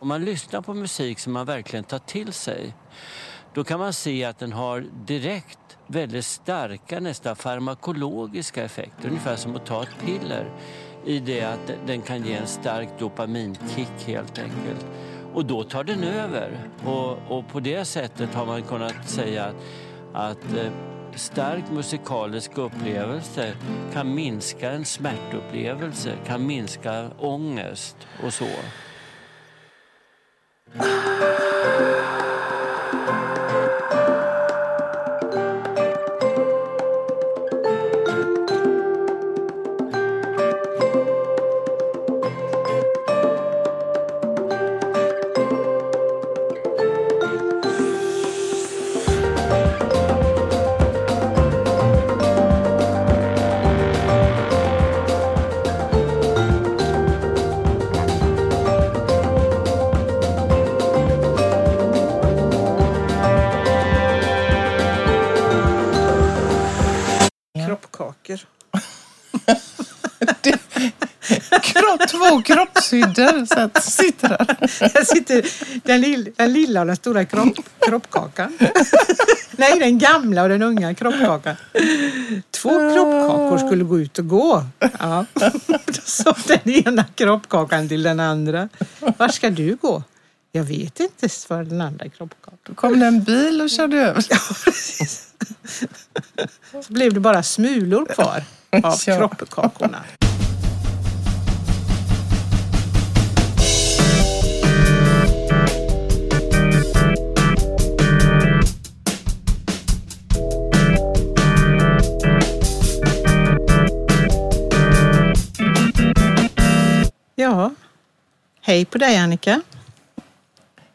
Om man lyssnar på musik som man verkligen tar till sig då kan man se att den har direkt väldigt starka, nästan farmakologiska effekter. Ungefär som att ta ett piller i det att den kan ge en stark dopaminkick helt enkelt. Och då tar den över. Och, och på det sättet har man kunnat säga att, att eh, stark musikalisk upplevelse kan minska en smärtupplevelse, kan minska ångest och så. Ah. Två kroppshyddor så att sitter där. Här sitter den, lill, den lilla och den stora kropp, kroppkakan. Nej, den gamla och den unga kroppkakan. Två kroppkakor skulle gå ut och gå. Ja. Då sa den ena kroppkakan till den andra. Var ska du gå? Jag vet inte, svarade den andra kroppkakan. Då kom det en bil och körde över. Ja, precis. Så blev det bara smulor kvar av kroppkakorna. Hej på dig Annika.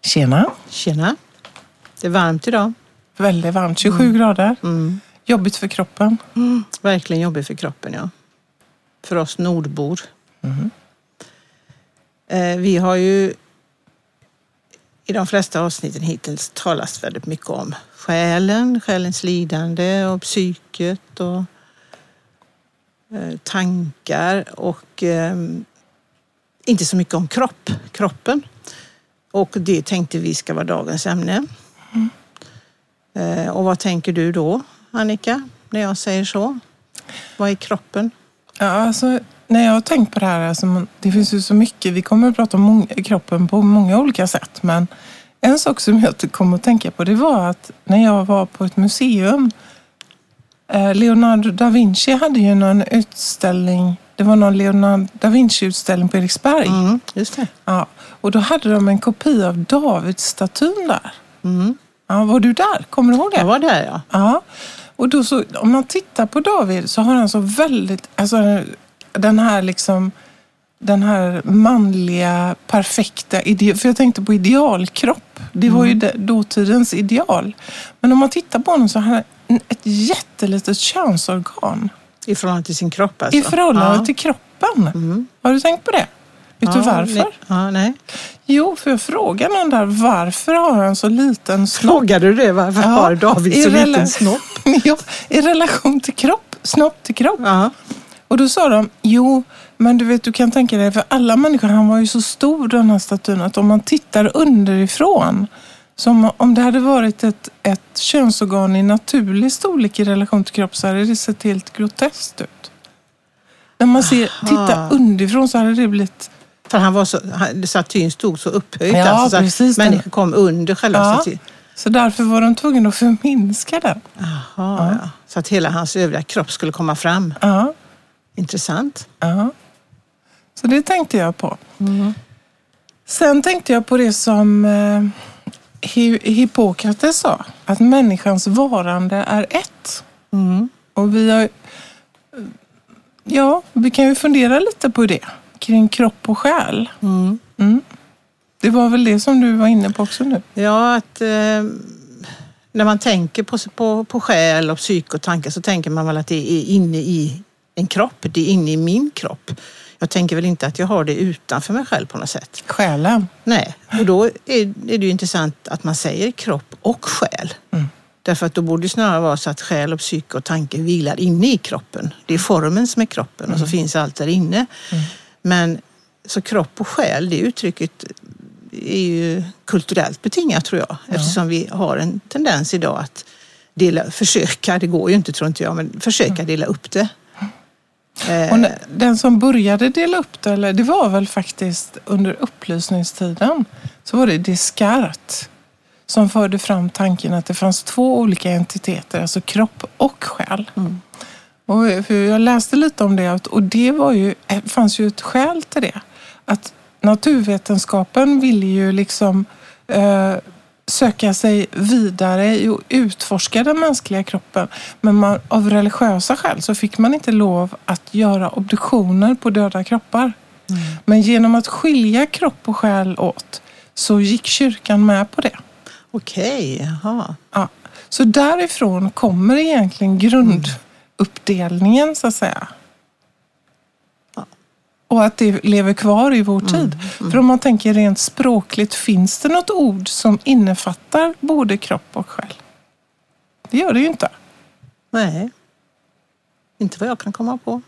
Tjena. Tjena. Det är varmt idag. Väldigt varmt, 27 grader. Mm. Jobbigt för kroppen. Verkligen jobbigt för kroppen, ja. För oss nordbor. Eh, vi har ju i de flesta avsnitten hittills talat väldigt mycket om själen, själens lidande och psyket och eh, tankar och eh, inte så mycket om kropp, kroppen. Och det tänkte vi ska vara dagens ämne. Eh, och vad tänker du då, Annika, när jag säger så? Vad är kroppen? Ja, alltså, när jag har tänkt på det här, alltså, det finns ju så mycket, vi kommer att prata om många, kroppen på många olika sätt, men en sak som jag kom att tänka på det var att när jag var på ett museum, eh, Leonardo da Vinci hade ju någon utställning, det var någon Leonardo da Vinci-utställning på Eriksberg. Mm, just det. Ja, och då hade de en kopia av Davidsstatyn där. Mm. Ja, var du där? Kommer du ihåg det? Jag var där, ja. Ja, och då så, om man tittar på David så har han så väldigt, alltså den här liksom, den här manliga, perfekta, för jag tänkte på idealkropp. Det var ju det, dåtidens ideal. Men om man tittar på honom så har han ett jättelitet könsorgan I förhållande till sin kropp alltså. i förhållande ja. till kroppen. Mm. Har du tänkt på det? Vet du Ja, varför? Nej. Ja, nej. Jo, för jag frågade någon där, varför har han så liten snopp? Frågade du det? Varför Ja, har David så liten snopp? ja, i relation till kropp, snopp till kropp. Ja. Och då sa de, jo, men du vet, du kan tänka dig, för alla människor, han var ju så stor den här statyn, att om man tittar underifrån, som om det hade varit ett, ett könsorgan i naturlig storlek i relation till kropp så hade det sett helt groteskt ut. När man ser, Aha. tittar underifrån så hade det blivit... För han var så, statyn stod så upphöjt. Ja, alltså, så precis. att människor kom under själva Ja. statyn. Så därför var de tvungna att förminska den. Jaha, ja. Så att hela hans övriga kropp skulle komma fram. Ja, Intressant. ja. Så det tänkte jag på. Sen tänkte jag på det som eh, Hippokrates sa, att människans varande är ett. Mm. Och vi har... Ja, vi kan ju fundera lite på det, kring kropp och själ. Mm. Mm. Det var väl det som du var inne på också nu? Ja, att eh, när man tänker på, på, på själ och psyke och tankar så tänker man väl att det är inne i en kropp. Det är inne i min kropp. Jag tänker väl inte att jag har det utanför mig själv på något sätt. Själen. Nej, och då är, är det ju intressant att man säger kropp och själ. Mm. Därför att då borde det snarare vara så att själ och psyke och tanke vilar inne i kroppen. Det är formen som är kroppen och så finns allt där inne. Men så kropp och själ, det uttrycket är ju kulturellt betingat tror jag. Eftersom vi har en tendens idag att dela, försöka, det går ju inte tror inte jag, men försöka dela upp det. Eh, och den som började dela upp det, eller det var väl faktiskt under upplysningstiden, så var det Descartes som förde fram tanken att det fanns två olika entiteter, alltså kropp och själ. Mm. Och för jag läste lite om det och det var ju, eh, fanns ju ett skäl till det. Att naturvetenskapen ville ju liksom eh, söka sig vidare och utforska den mänskliga kroppen. Men man, av religiösa skäl så fick man inte lov att göra obduktioner på döda kroppar. Mm. Men genom att skilja kropp och själ åt så gick kyrkan med på det. Okej, jaha. Ja. Så därifrån kommer egentligen grunduppdelningen så att säga. Och att det lever kvar i vår mm, tid. Mm, mm. För om man tänker rent språkligt, finns det något ord som innefattar både kropp och själ? Det gör det ju inte. Nej, inte vad jag kan komma på.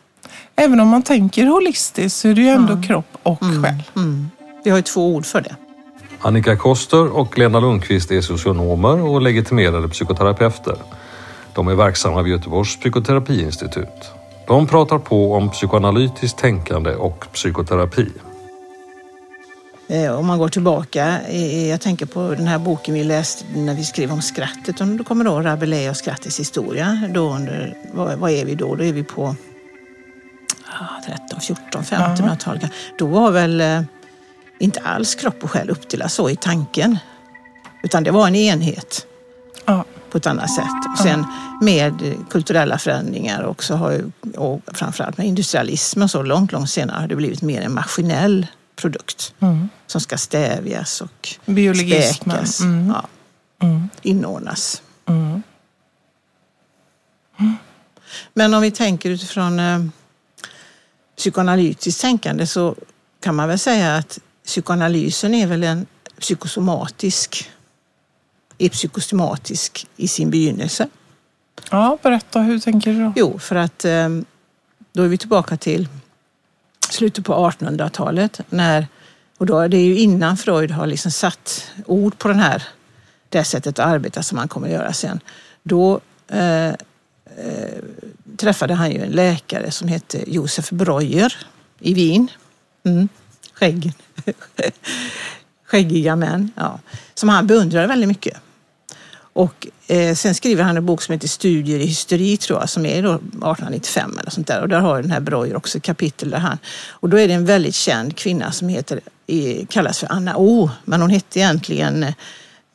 Även om man tänker holistiskt så är det ju ändå mm. kropp och mm, själ. Mm. Vi har ju två ord för det. Annika Koster och Lena Lundqvist är socionomer och legitimerade psykoterapeuter. De är verksamma vid Göteborgs psykoterapiinstitut. De pratar på om psykoanalytiskt tänkande och psykoterapi. Eh, om man går tillbaka, jag tänker på den här boken vi läste när vi skrev om skrattet, om du kommer ihåg Rabelais och skrattets historia. Då under, vad, är vi då? Då är vi på 13, 14, 1500-talet. Då var väl eh, inte alls kropp och själ uppdelat så i tanken. Utan det var en enhet. Ja på ett annat sätt. Sen med kulturella förändringar också har ju, och framförallt med industrialismen så långt, långt senare har det blivit mer en maskinell produkt mm. som ska stävjas och späkas, mm. Ja, mm. inordnas. Mm. Men om vi tänker utifrån eh, psykoanalytiskt tänkande så kan man väl säga att psykoanalysen är väl en psykosomatisk är psykosomatisk i sin begynnelse. Ja, berätta, hur tänker du då? Jo, för att ehm, då är vi tillbaka till slutet på 1800-talet när, och då är det ju innan Freud har liksom satt ord på den här, det sättet att arbeta som han kommer att göra sen. Då eh, eh, träffade han ju en läkare som hette Josef Breuer i Wien. Mm. Skägg. Skäggiga män, ja. Som han beundrade väldigt mycket. Och eh, sen skriver han en bok som heter Studier i hysteri tror jag, som är då 1895 eller sånt där. Och där har den här Breuer också ett kapitel där han... Och då är det en väldigt känd kvinna som heter, eh, kallas för Anna O, men hon hette egentligen eh,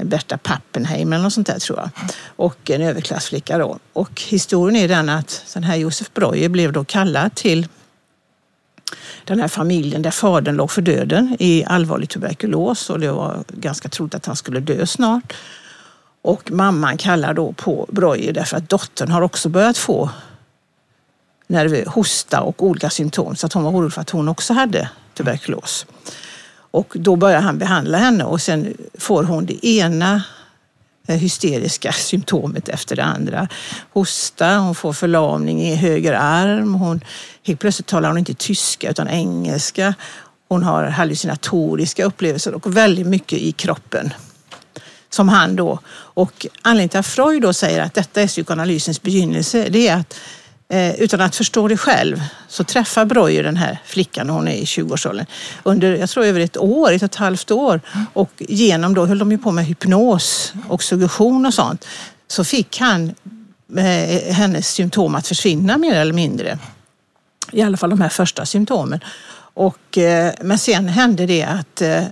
Berta Pappenheim eller något sånt där tror jag. Och en överklassflicka då. Och historien är den att den här Josef Breuer blev då kallad till den här familjen där fadern låg för döden i allvarlig tuberkulos och det var ganska troligt att han skulle dö snart. Och mamman kallar då på Breuer därför att dottern har också börjat få nerv, hosta och olika symptom så att hon var orolig för att hon också hade tuberkulos. Och då börjar han behandla henne och sen får hon det ena eh, hysteriska symptomet efter det andra. Hosta, hon får förlamning i höger arm, hon, helt plötsligt talar hon inte tyska utan engelska. Hon har hallucinatoriska upplevelser och väldigt mycket i kroppen som han då. Och anledningen till att Freud då säger att detta är psykoanalysens begynnelse, det är att eh, utan att förstå det själv så träffar Breuer den här flickan när hon är i 20-årsåldern under, jag tror över ett år, ett och ett halvt år. Och genom då höll de ju på med hypnos och suggestion och sånt. Så fick han eh, hennes symptom att försvinna mer eller mindre. I alla fall de här första symptomen. Och, eh, men sen hände det att eh,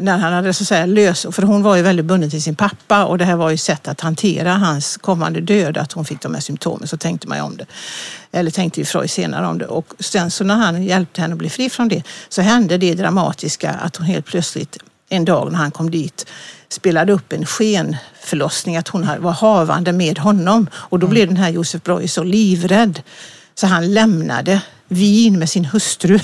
när han hade så säga lös, för hon var ju väldigt bunden till sin pappa och det här var ju sätt att hantera hans kommande död, att hon fick de här symptomen, så tänkte man ju om det. Eller tänkte ju Freud senare om det. Och sen så när han hjälpte henne att bli fri från det så hände det dramatiska att hon helt plötsligt en dag när han kom dit spelade upp en skenförlossning, att hon var havande med honom. Och då mm. blev den här Josef Breuer så livrädd så han lämnade vin med sin hustru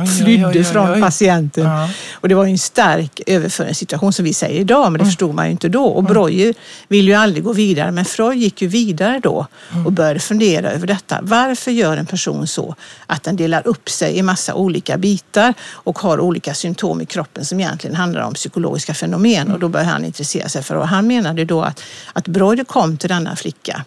oj, flydde oj, oj, från patienten. Ja. Och det var en stark överföringssituation som vi säger idag, Mm. men det förstod man ju inte då. Och Breuer vill ju aldrig gå vidare, men Freud gick ju vidare då Mm. och började fundera över detta. Varför gör en person så att den delar upp sig i massa olika bitar och har olika symptom i kroppen som egentligen handlar om psykologiska fenomen? Och då började han intressera sig för det. Och han menade då att, att Breuer kom till denna flicka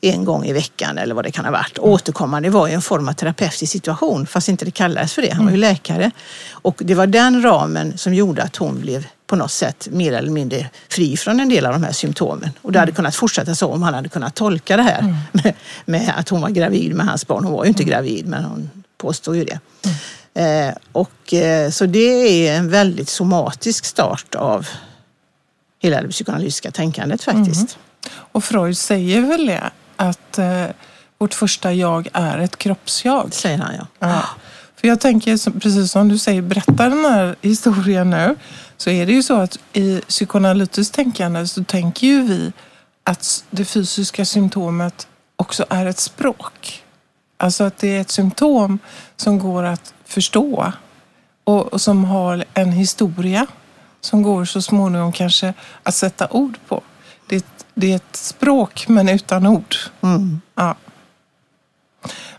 en gång i veckan eller vad det kan ha varit. Återkommande var ju en form av terapeutisk situation fast inte det kallades för det. Han var ju läkare. Och det var den ramen som gjorde att hon blev på något sätt mer eller mindre fri från en del av de här symptomen. Och det hade kunnat fortsätta så om han hade kunnat tolka det här med, med att hon var gravid med hans barn. Hon var ju inte gravid men hon påstod ju det. Eh, och, eh, så det är en väldigt somatisk start av hela det psykoanalytiska tänkandet faktiskt. Och Freud säger väl det, att eh, vårt första jag är ett kroppsjag. Säger han ja. Ja. För jag tänker, precis som du säger, berätta den här historien nu. Så är det ju så att i psykoanalytiskt tänkande så tänker ju vi att det fysiska symptomet också är ett språk. Alltså att det är ett symptom som går att förstå och, och som har en historia som går så småningom kanske att sätta ord på. Det är ett, språk men utan ord. Mm. Ja.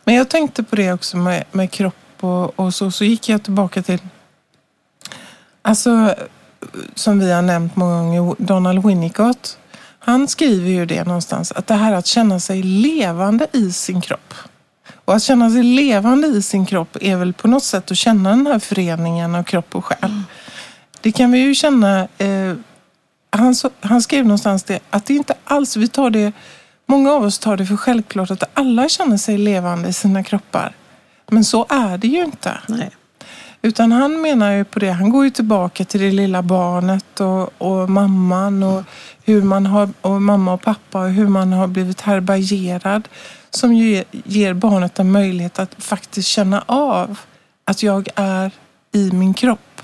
Men jag tänkte på det också med, med kropp och, och så. Så gick jag tillbaka till, alltså som vi har nämnt många gånger, Donald Winnicott. Han skriver ju det någonstans, att det här att känna sig levande i sin kropp. Och att känna sig levande i sin kropp är väl på något sätt att känna den här föreningen av kropp och själ. Det kan vi ju känna eh, han, han skrev någonstans det, att det inte alls, vi tar det, många av oss tar det för självklart att alla känner sig levande i sina kroppar. Men så är det ju inte. Nej. Utan han menar ju på det, han går ju tillbaka till det lilla barnet och, och mamman och hur man har, och mamma och pappa och hur man har blivit härbärgerad. Som ju ger barnet en möjlighet att faktiskt känna av att jag är i min kropp.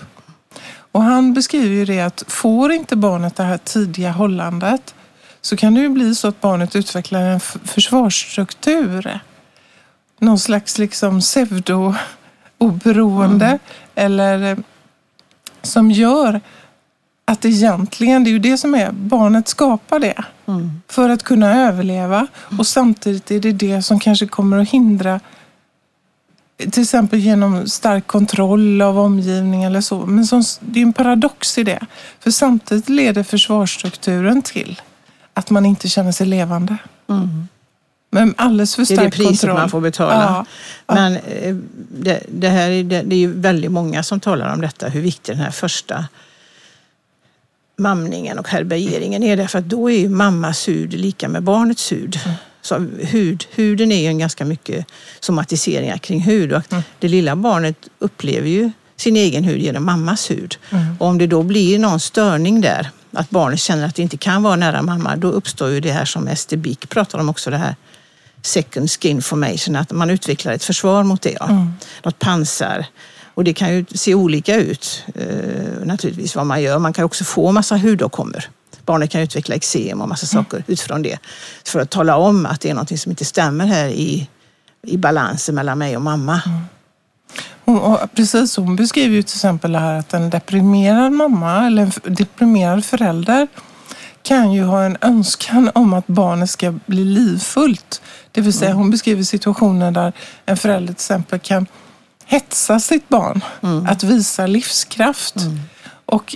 Och han beskriver ju det att får inte barnet det här tidiga hållandet så kan det ju bli så att barnet utvecklar en försvarsstruktur. Någon slags liksom pseudo-oberoende eller eh, som gör att egentligen, det är ju det som är, barnet skapar det Mm. för att kunna överleva och samtidigt är det det som kanske kommer att hindra till exempel genom stark kontroll av omgivningen eller så. Men som, det är en paradox i det. För samtidigt leder försvarsstrukturen till att man inte känner sig levande. Mm. Men alldeles för Det är stark det priset kontroll. man får betala. Ja. Men eh, det, det, här är, det, det är ju väldigt många som talar om detta, hur viktig den här första mamningen och härbärgeringen är. Därför att då är ju mammas hud lika med barnets hud. Mm. Så hud, huden är ju en ganska mycket somatiseringar kring hud. Och Mm. Det lilla barnet upplever ju sin egen hud genom mammas hud. Mm. Och om det då blir någon störning där, att barnet känner att det inte kan vara nära mamma, då uppstår ju det här som Ester Bick pratar om också, det här second skin formation, att man utvecklar ett försvar mot det. Ja. Mm. Något pansar. Och det kan ju se olika ut eh, naturligtvis vad man gör. Man kan också få massa hudåkommor. Barnet kan utveckla eksem och massa saker utifrån det. För att tala om att det är något som inte stämmer här i, i balansen mellan mig och mamma. Hon, och precis, hon beskriver ju till exempel här att en deprimerad mamma eller en deprimerad förälder kan ju ha en önskan om att barnet ska bli livfullt. Det vill säga hon beskriver situationer där en förälder till exempel kan hetsa sitt barn att visa livskraft. Och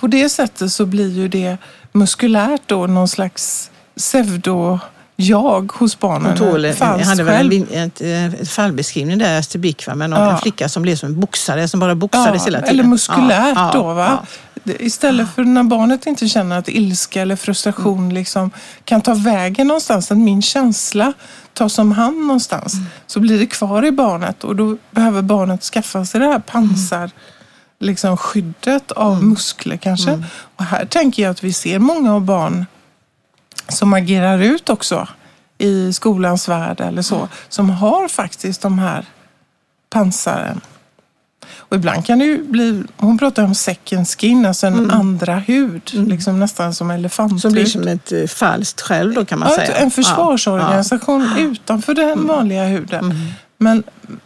på det sättet så blir ju det muskulärt då någon slags pseudo-jag hos barnen. Tål, en jag falsk hade väl en, själv. vin- ett, eh, fallbeskrivning där, Ester Bick, va? men Ja. en flicka som blev som en boxare, som bara boxades hela tiden. Eller muskulärt Ja, ja, då va? ja. Istället för när barnet inte känner att ilska eller frustration Mm. liksom kan ta vägen någonstans, att min känsla tas om hand någonstans, Mm. så blir det kvar i barnet och då behöver barnet skaffa sig det här pansar liksom skyddet av Mm. muskler kanske. Och här tänker jag att vi ser många av barn som agerar ut också i skolans värld eller så, som har faktiskt de här pansaren. Och ibland kan det ju bli, hon pratar om second skin, alltså en andra hud, liksom nästan som elefanthud. Som blir som ett eh, falskt själv då kan man ja, säga. En försvarsorganisation utanför den vanliga huden. Men,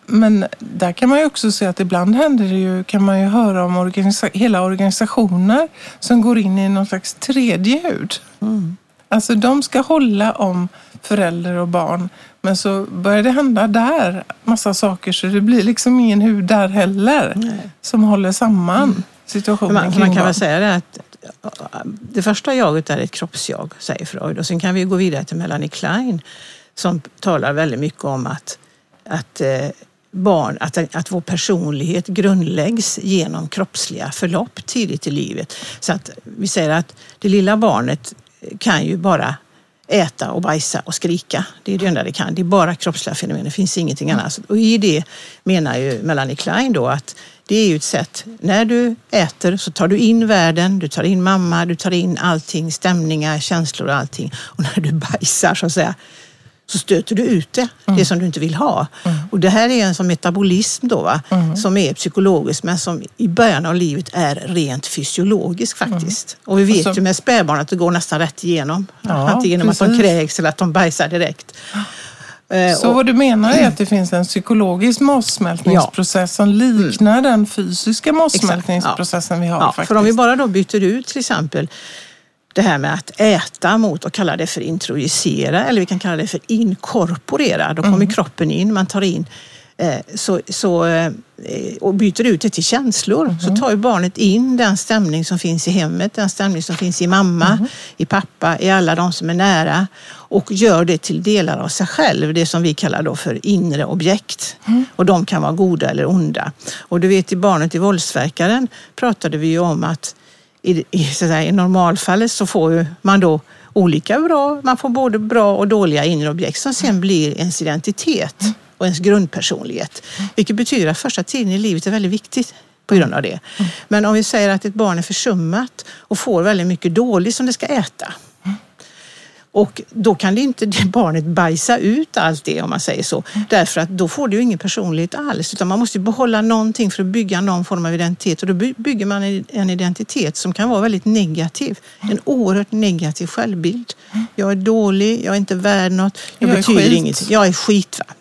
men där kan man ju också se att ibland händer det ju, kan man ju höra om organisa hela organisationer som går in i någon slags tredje hud. Mm. Alltså de ska hålla om förälder och barn. Men så börjar det hända där massa saker så det blir liksom ingen hud där heller Nej. som håller samman situationen Man, kring man kan barn. väl säga det att det första jaget är ett kroppsjag, säger Freud. Och sen kan vi gå vidare till Melanie Klein som talar väldigt mycket om att, att eh, barn, att, att vår personlighet grundläggs genom kroppsliga förlopp tidigt i livet. Så att vi säger att det lilla barnet kan ju bara äta och bajsa och skrika. Det är det enda det kan. Det är bara kroppsliga fenomen, det finns ingenting annat. Och i det menar ju Melanie Klein då att det är ju ett sätt, när du äter så tar du in världen, du tar in mamma, du tar in allting, stämningar, känslor och allting. Och när du bajsar så att säga, så stöter du ut det, det som du inte vill ha. Och det här är en sån metabolism då, va? som är psykologisk men som i början av livet är rent fysiologisk faktiskt. Och vi vet Och så- ju med spädbarn att det går nästan rätt igenom. Ja, Antingen att de kräks eller att de bajsar direkt. Eh, Så och- vad du menar är att det finns en psykologisk matsmältningsprocess som liknar den fysiska matsmältningsprocessen vi har Ja, faktiskt. för om vi bara då byter ut till exempel det här med att äta mot och kalla det för introjicera eller vi kan kalla det för inkorporera. Då kommer Mm. kroppen in, man tar in eh, så, så, eh, och byter ut det till känslor Mm. så tar ju barnet in den stämning som finns i hemmet, den stämning som finns i mamma, Mm. i pappa, i alla de som är nära och gör det till delar av sig själv, det som vi kallar då för inre objekt. Mm. Och de kan vara goda eller onda. Och du vet i Barnet i våldsverkaren pratade vi ju om att i, i, så säga, i normalfallet så får man då olika bra, man får både bra och dåliga inre objekt som sen blir ens identitet och ens grundpersonlighet. Vilket betyder att första tiden i livet är väldigt viktigt på grund av det. Men om vi säger att ett barn är försummat och får väldigt mycket dåligt som det ska äta. Och då kan det inte det barnet bajsa ut allt det om man säger så. Därför att då får det ju ingen personlighet alls. Utan man måste ju behålla någonting för att bygga någon form av identitet. Och då by- bygger man en- en identitet som kan vara väldigt negativ. En oerhört negativ självbild. Jag är dålig, jag är inte värd något, jag, Jag betyder inget. Jag är skit. Va?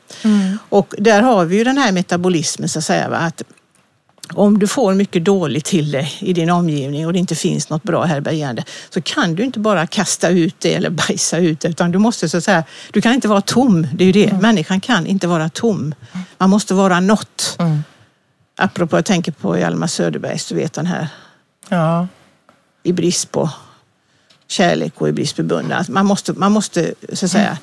Och där har vi ju den här metabolismen så att säga. Va? Att om du får mycket dåligt till dig i din omgivning och det inte finns något bra härbärgerande så kan du inte bara kasta ut det eller bajsa ut det utan du måste så att säga, du kan inte vara tom. Det är ju det. Människan kan inte vara tom. Man måste vara något. Mm. Apropå, jag tänker på Hjalmar Söderbergs, du vet den här Ja. i brist på kärlek och i brist på beundran. Man måste, man måste så att säga,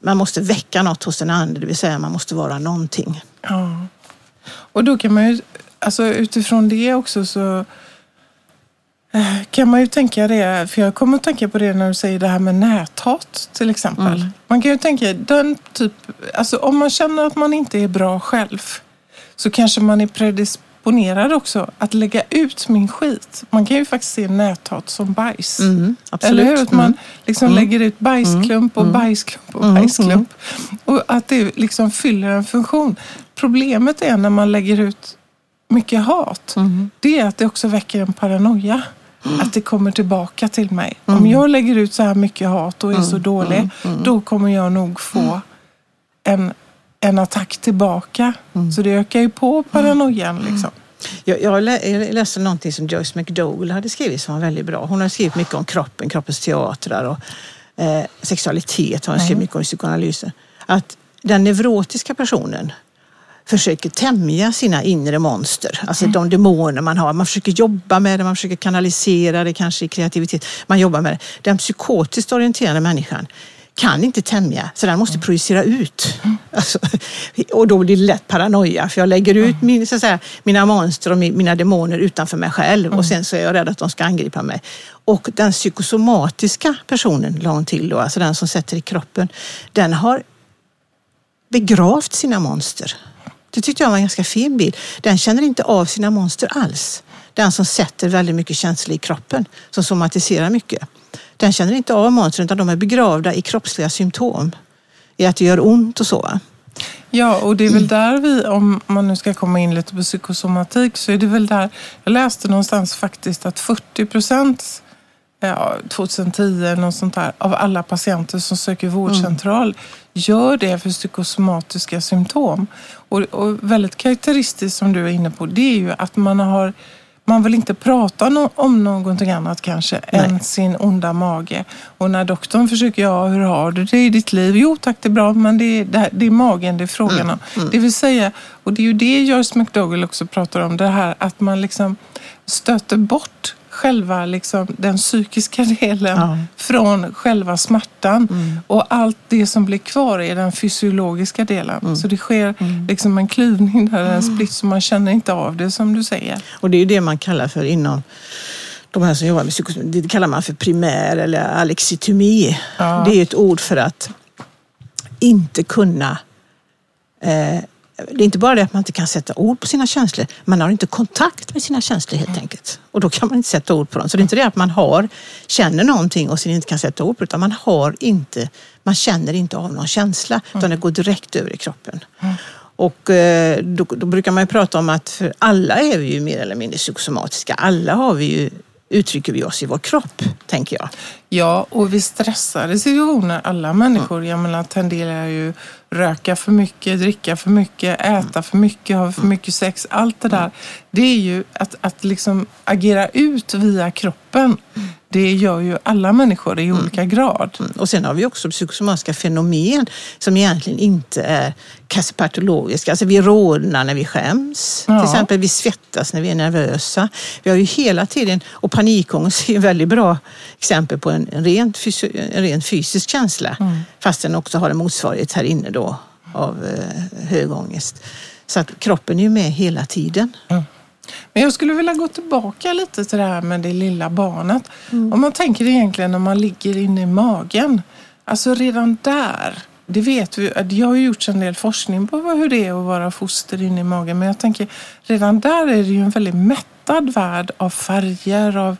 man måste väcka något hos den andra, det vill säga man måste vara någonting. Ja. Och då kan man ju, alltså utifrån det också så eh, kan man ju tänka det, för jag kommer att tänka på det när du säger det här med näthat till exempel. Man kan ju tänka den typ, alltså om man känner att man inte är bra själv så kanske man är predisponerad också att lägga ut min skit. Man kan ju faktiskt se näthat som bajs. Mm. Eller hur? Att man liksom Mm. lägger ut bajsklump och bajsklump och Mm. bajsklump. Och att det liksom fyller en funktion. Problemet är när man lägger ut mycket hat. Mm. Det är att det också väcker en paranoia. Att det kommer tillbaka till mig. Mm. Om jag lägger ut så här mycket hat och är så dålig, då kommer jag nog få en, en attack tillbaka. Mm. Så det ökar ju på paranoian. Liksom. Jag, jag, lä, jag läste någonting som Joyce McDowell hade skrivit som var väldigt bra. Hon har skrivit mycket om kroppen, kroppens teatrar och eh, sexualitet har hon skrivit mycket om psykoanalysen. Att den neurotiska personen försöker tämja sina inre monster, alltså de demoner man har. Man försöker jobba med det, man försöker kanalisera det kanske i kreativitet. Man jobbar med det. Den psykotiskt orienterade människan kan inte tämja, så den måste projicera ut. Alltså, och då blir det lätt paranoia, för jag lägger ut min, så att säga, mina monster och mi- mina demoner utanför mig själv och sen så är jag rädd att de ska angripa mig. Och den psykosomatiska personen, la hon till då, alltså den som sätter i kroppen, den har begravt sina monster. Det tyckte jag var en ganska fin bild. Den känner inte av sina monster alls. Den som sätter väldigt mycket känslor i kroppen, som somatiserar mycket. Den känner inte av monstren utan de är begravda i kroppsliga symptom. I att det gör ont och så. Ja, och det är väl där vi, om man nu ska komma in lite på psykosomatik, så är det väl där, jag läste någonstans faktiskt att 40 procent ja, 2010 eller något sånt där, av alla patienter som söker vårdcentral gör det för psykosomatiska symptom. Och, och väldigt karaktäristiskt som du är inne på, det är ju att man har man vill inte prata no om någonting annat kanske Nej. än sin onda mage. Och när doktorn försöker, ja hur har du det i ditt liv? Jo tack det är bra, men det är, det, här, det är magen det är frågan mm. om. Mm. Det vill säga, och det är ju det Joyce McDougall också pratar om, det här att man liksom stöter bort själva liksom, den psykiska delen ja. från själva smärtan. Mm. Och allt det som blir kvar är den fysiologiska delen. Mm. Så det sker mm. liksom en klyvning där, en split, så man känner inte av det som du säger. Och det är ju det man kallar för inom de här som jobbar med psykosomatik, det kallar man för primär eller alexitomi. Ja. Det är ett ord för att inte kunna eh, det är inte bara det att man inte kan sätta ord på sina känslor, man har inte kontakt med sina känslor helt enkelt. Och då kan man inte sätta ord på dem. Så det är inte det att man har, känner någonting och sen inte kan sätta ord på det, utan man har inte, man känner inte av någon känsla, mm. utan det går direkt över i kroppen. Mm. Och eh, då, då, brukar man ju prata om att för alla är vi ju mer eller mindre psykosomatiska. Alla har vi ju uttrycker vi oss i vår kropp, tänker jag. Ja, och vid stressade situationer, alla människor, mm. jag menar, tenderar ju röka för mycket, dricka för mycket, äta för mycket, ha för mycket sex. Allt det där, det är ju att, att liksom agera ut via kroppen. Det gör ju alla människor i mm. olika grad. Mm. Och sen har vi också psykosomatiska fenomen som egentligen inte är patologiska. Alltså vi rodnar när vi skäms. Ja. Till exempel vi svettas när vi är nervösa. Vi har ju hela tiden, och panikångest är ett väldigt bra exempel på en, en, rent, en rent fysisk känsla. Mm. Fast den också har en motsvarighet här inne då av eh, hög ångest. Så att kroppen är ju med hela tiden. Mm. Men jag skulle vilja gå tillbaka lite till det här med det lilla barnet. Mm. Om man tänker egentligen när man ligger inne i magen. Alltså redan där, det vet vi, det har ju gjorts en del forskning på hur det är att vara foster inne i magen. Men jag tänker redan där är det ju en väldigt mättad värld av färger, av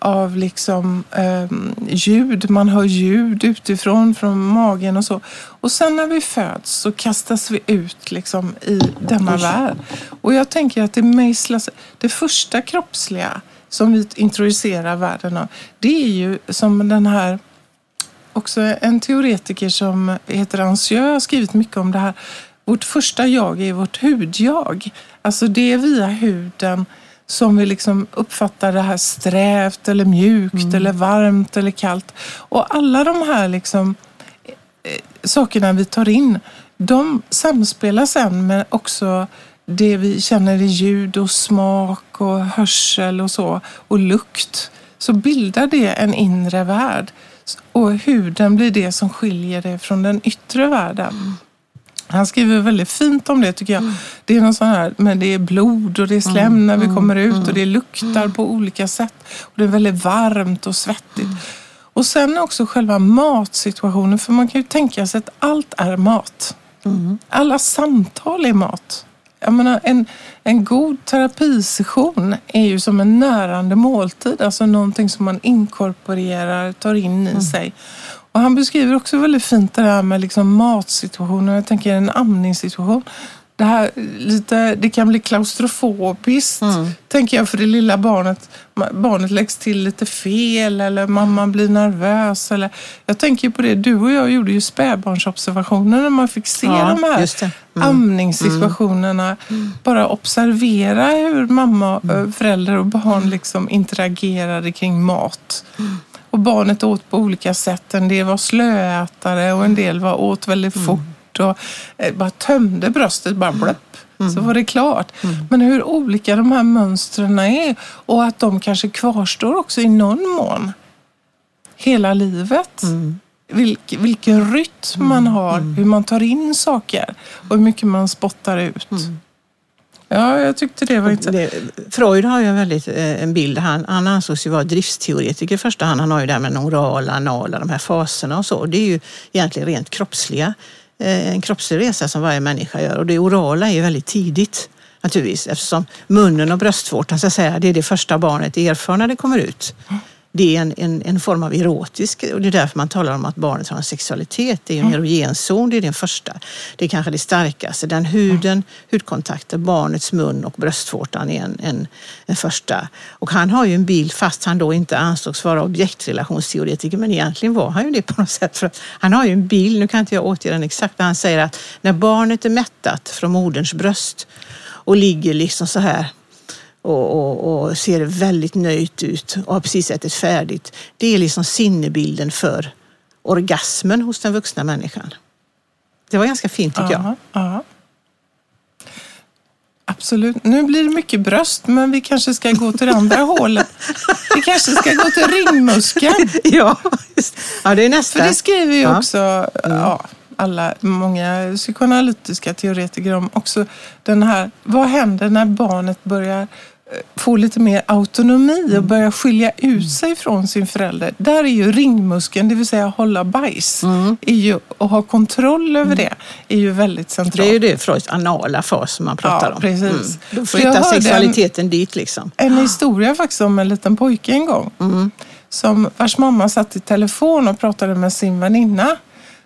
av liksom, eh, ljud. Man hör ljud utifrån, från magen och så. Och sen när vi föds så kastas vi ut liksom, i denna värld. Och jag tänker att det mejslas, det första kroppsliga som vi introducerar världen av, det är ju som den här också en teoretiker som heter Ancieux har skrivit mycket om det här. Vårt första jag är vårt hudjag. Alltså det är via huden som vi liksom uppfattar det här strävt eller mjukt mm. eller varmt eller kallt. Och alla de här liksom, eh, sakerna vi tar in, de samspelar sen med också det vi känner i ljud och smak och hörsel och så och lukt. Så bildar det en inre värld och huden blir det som skiljer det från den yttre världen. Mm. Han skriver väldigt fint om det tycker jag. Mm. Det är någon sån här, men det är blod och det är slem mm. när vi mm. kommer ut och det mm. luktar på olika sätt. Och det är väldigt varmt och svettigt. Mm. Och sen också själva matsituationen, för man kan ju tänka sig att allt är mat. Mm. Alla samtal är mat. Jag menar, en, en god terapisession är ju som en närande måltid, alltså någonting som man inkorporerar, tar in i sig. Och han beskriver också väldigt fint det här med liksom matsituationen. Jag tänker en amningssituation. Det, här, lite, det kan bli klaustrofobiskt, mm. tänker jag, för det lilla barnet. Barnet läggs till lite fel eller mamman blir nervös. Eller, jag tänker på det, du och jag gjorde ju spädbarnsobservationer när man fick se ja, de här mm. amningssituationerna. Mm. Bara observera hur mamma, mm. föräldrar och barn liksom interagerade kring mat. Mm. Och barnet åt på olika sätt. En del var slöätare och en del var åt väldigt mm. fort och eh, bara tömde bröstet, bara blöpp. Mm. Så var det klart. Mm. Men hur olika de här mönstren är och att de kanske kvarstår också i någon mån hela livet. Mm. Vilk, vilken rytm man mm. har, mm. hur man tar in saker och hur mycket man spottar ut. Ja, jag tyckte det var inte... Freud har ju en, väldigt, eh, en bild. Han, han ansågs ju vara driftsteoretiker i första hand. Han har ju det här med orala, anala, de här faserna och så. Det är ju egentligen rent kroppsliga. Eh, en kroppslig resa som varje människa gör. Och det orala är ju väldigt tidigt naturligtvis eftersom munnen och bröstvårtan så att säga, det är det första barnet erfar när det kommer ut. Det är en, en, en, form av erotisk och det är därför man talar om att barnet har en sexualitet. Det är en erogenzon, det är den första. Det är kanske det starkaste. Den huden, hudkontakten, barnets mun och bröstvårtan är en, en, en första. Och han har ju en bild, fast han då inte ansågs vara objektrelationsteoretiker, men egentligen var han ju det på något sätt. För han har ju en bild, nu kan inte jag återge den exakt, men han säger att när barnet är mättat från moderns bröst och ligger liksom så här och, och, och, ser väldigt nöjt ut och har precis ätit färdigt. Det är liksom sinnebilden för orgasmen hos den vuxna människan. Det var ganska fint tycker aha, jag. Aha. Absolut. Nu blir det mycket bröst, men vi kanske ska gå till det andra hålet. Vi kanske ska gå till ringmuskeln. ja, just. ja, det är nästa. För det skriver ju också mm. ja, alla, många psykoanalytiska teoretiker om. Också den här, vad händer när barnet börjar få lite mer autonomi och mm. börja skilja ut sig från sin förälder. Där är ju ringmuskeln, det vill säga hålla bajs, mm. ju, och ha kontroll över mm. det, är ju väldigt centralt. Det är ju det Freuds anala fas som man pratar ja, om. Precis. Mm. Då flyttar sexualiteten en, dit liksom. En historia faktiskt om en liten pojke en gång. Mm. Som, vars mamma satt i telefon och pratade med sin väninna.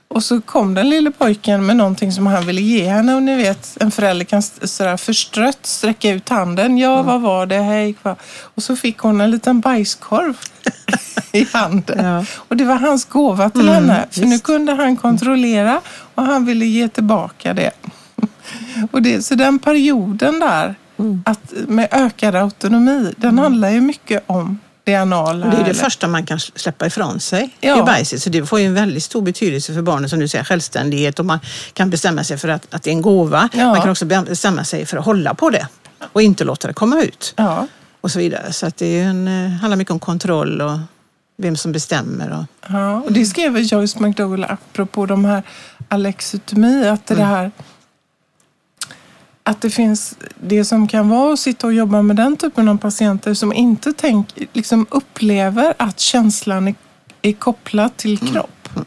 Och så kom den lille pojken med någonting som han ville ge henne. Och ni vet, en förälder kan sådär förstrött sträcka ut handen. Ja, mm. vad var det? Hej, kvar. Och så fick hon en liten bajskorv i handen. Ja. Och det var hans gåva till mm, henne. För just. nu kunde han kontrollera och han ville ge tillbaka det. Och det, så den perioden där, mm. att med ökad autonomi, den mm. handlar ju mycket om det anala. Det är det eller? första man kan släppa ifrån sig ja. i bajset. Så det får ju en väldigt stor betydelse för barnet som du säger, självständighet och man kan bestämma sig för att, att det är en gåva. Ja. Man kan också bestämma sig för att hålla på det och inte låta det komma ut. Ja. Och så vidare. Så att det är en, eh, handlar mycket om kontroll och vem som bestämmer. Och... Ja, och det skrev Joyce McDowell apropå de här alexitomi, att det mm. här att det finns det som kan vara att sitta och jobba med den typen av patienter som inte tänk, liksom upplever att känslan är, är kopplad till mm. kropp. Mm.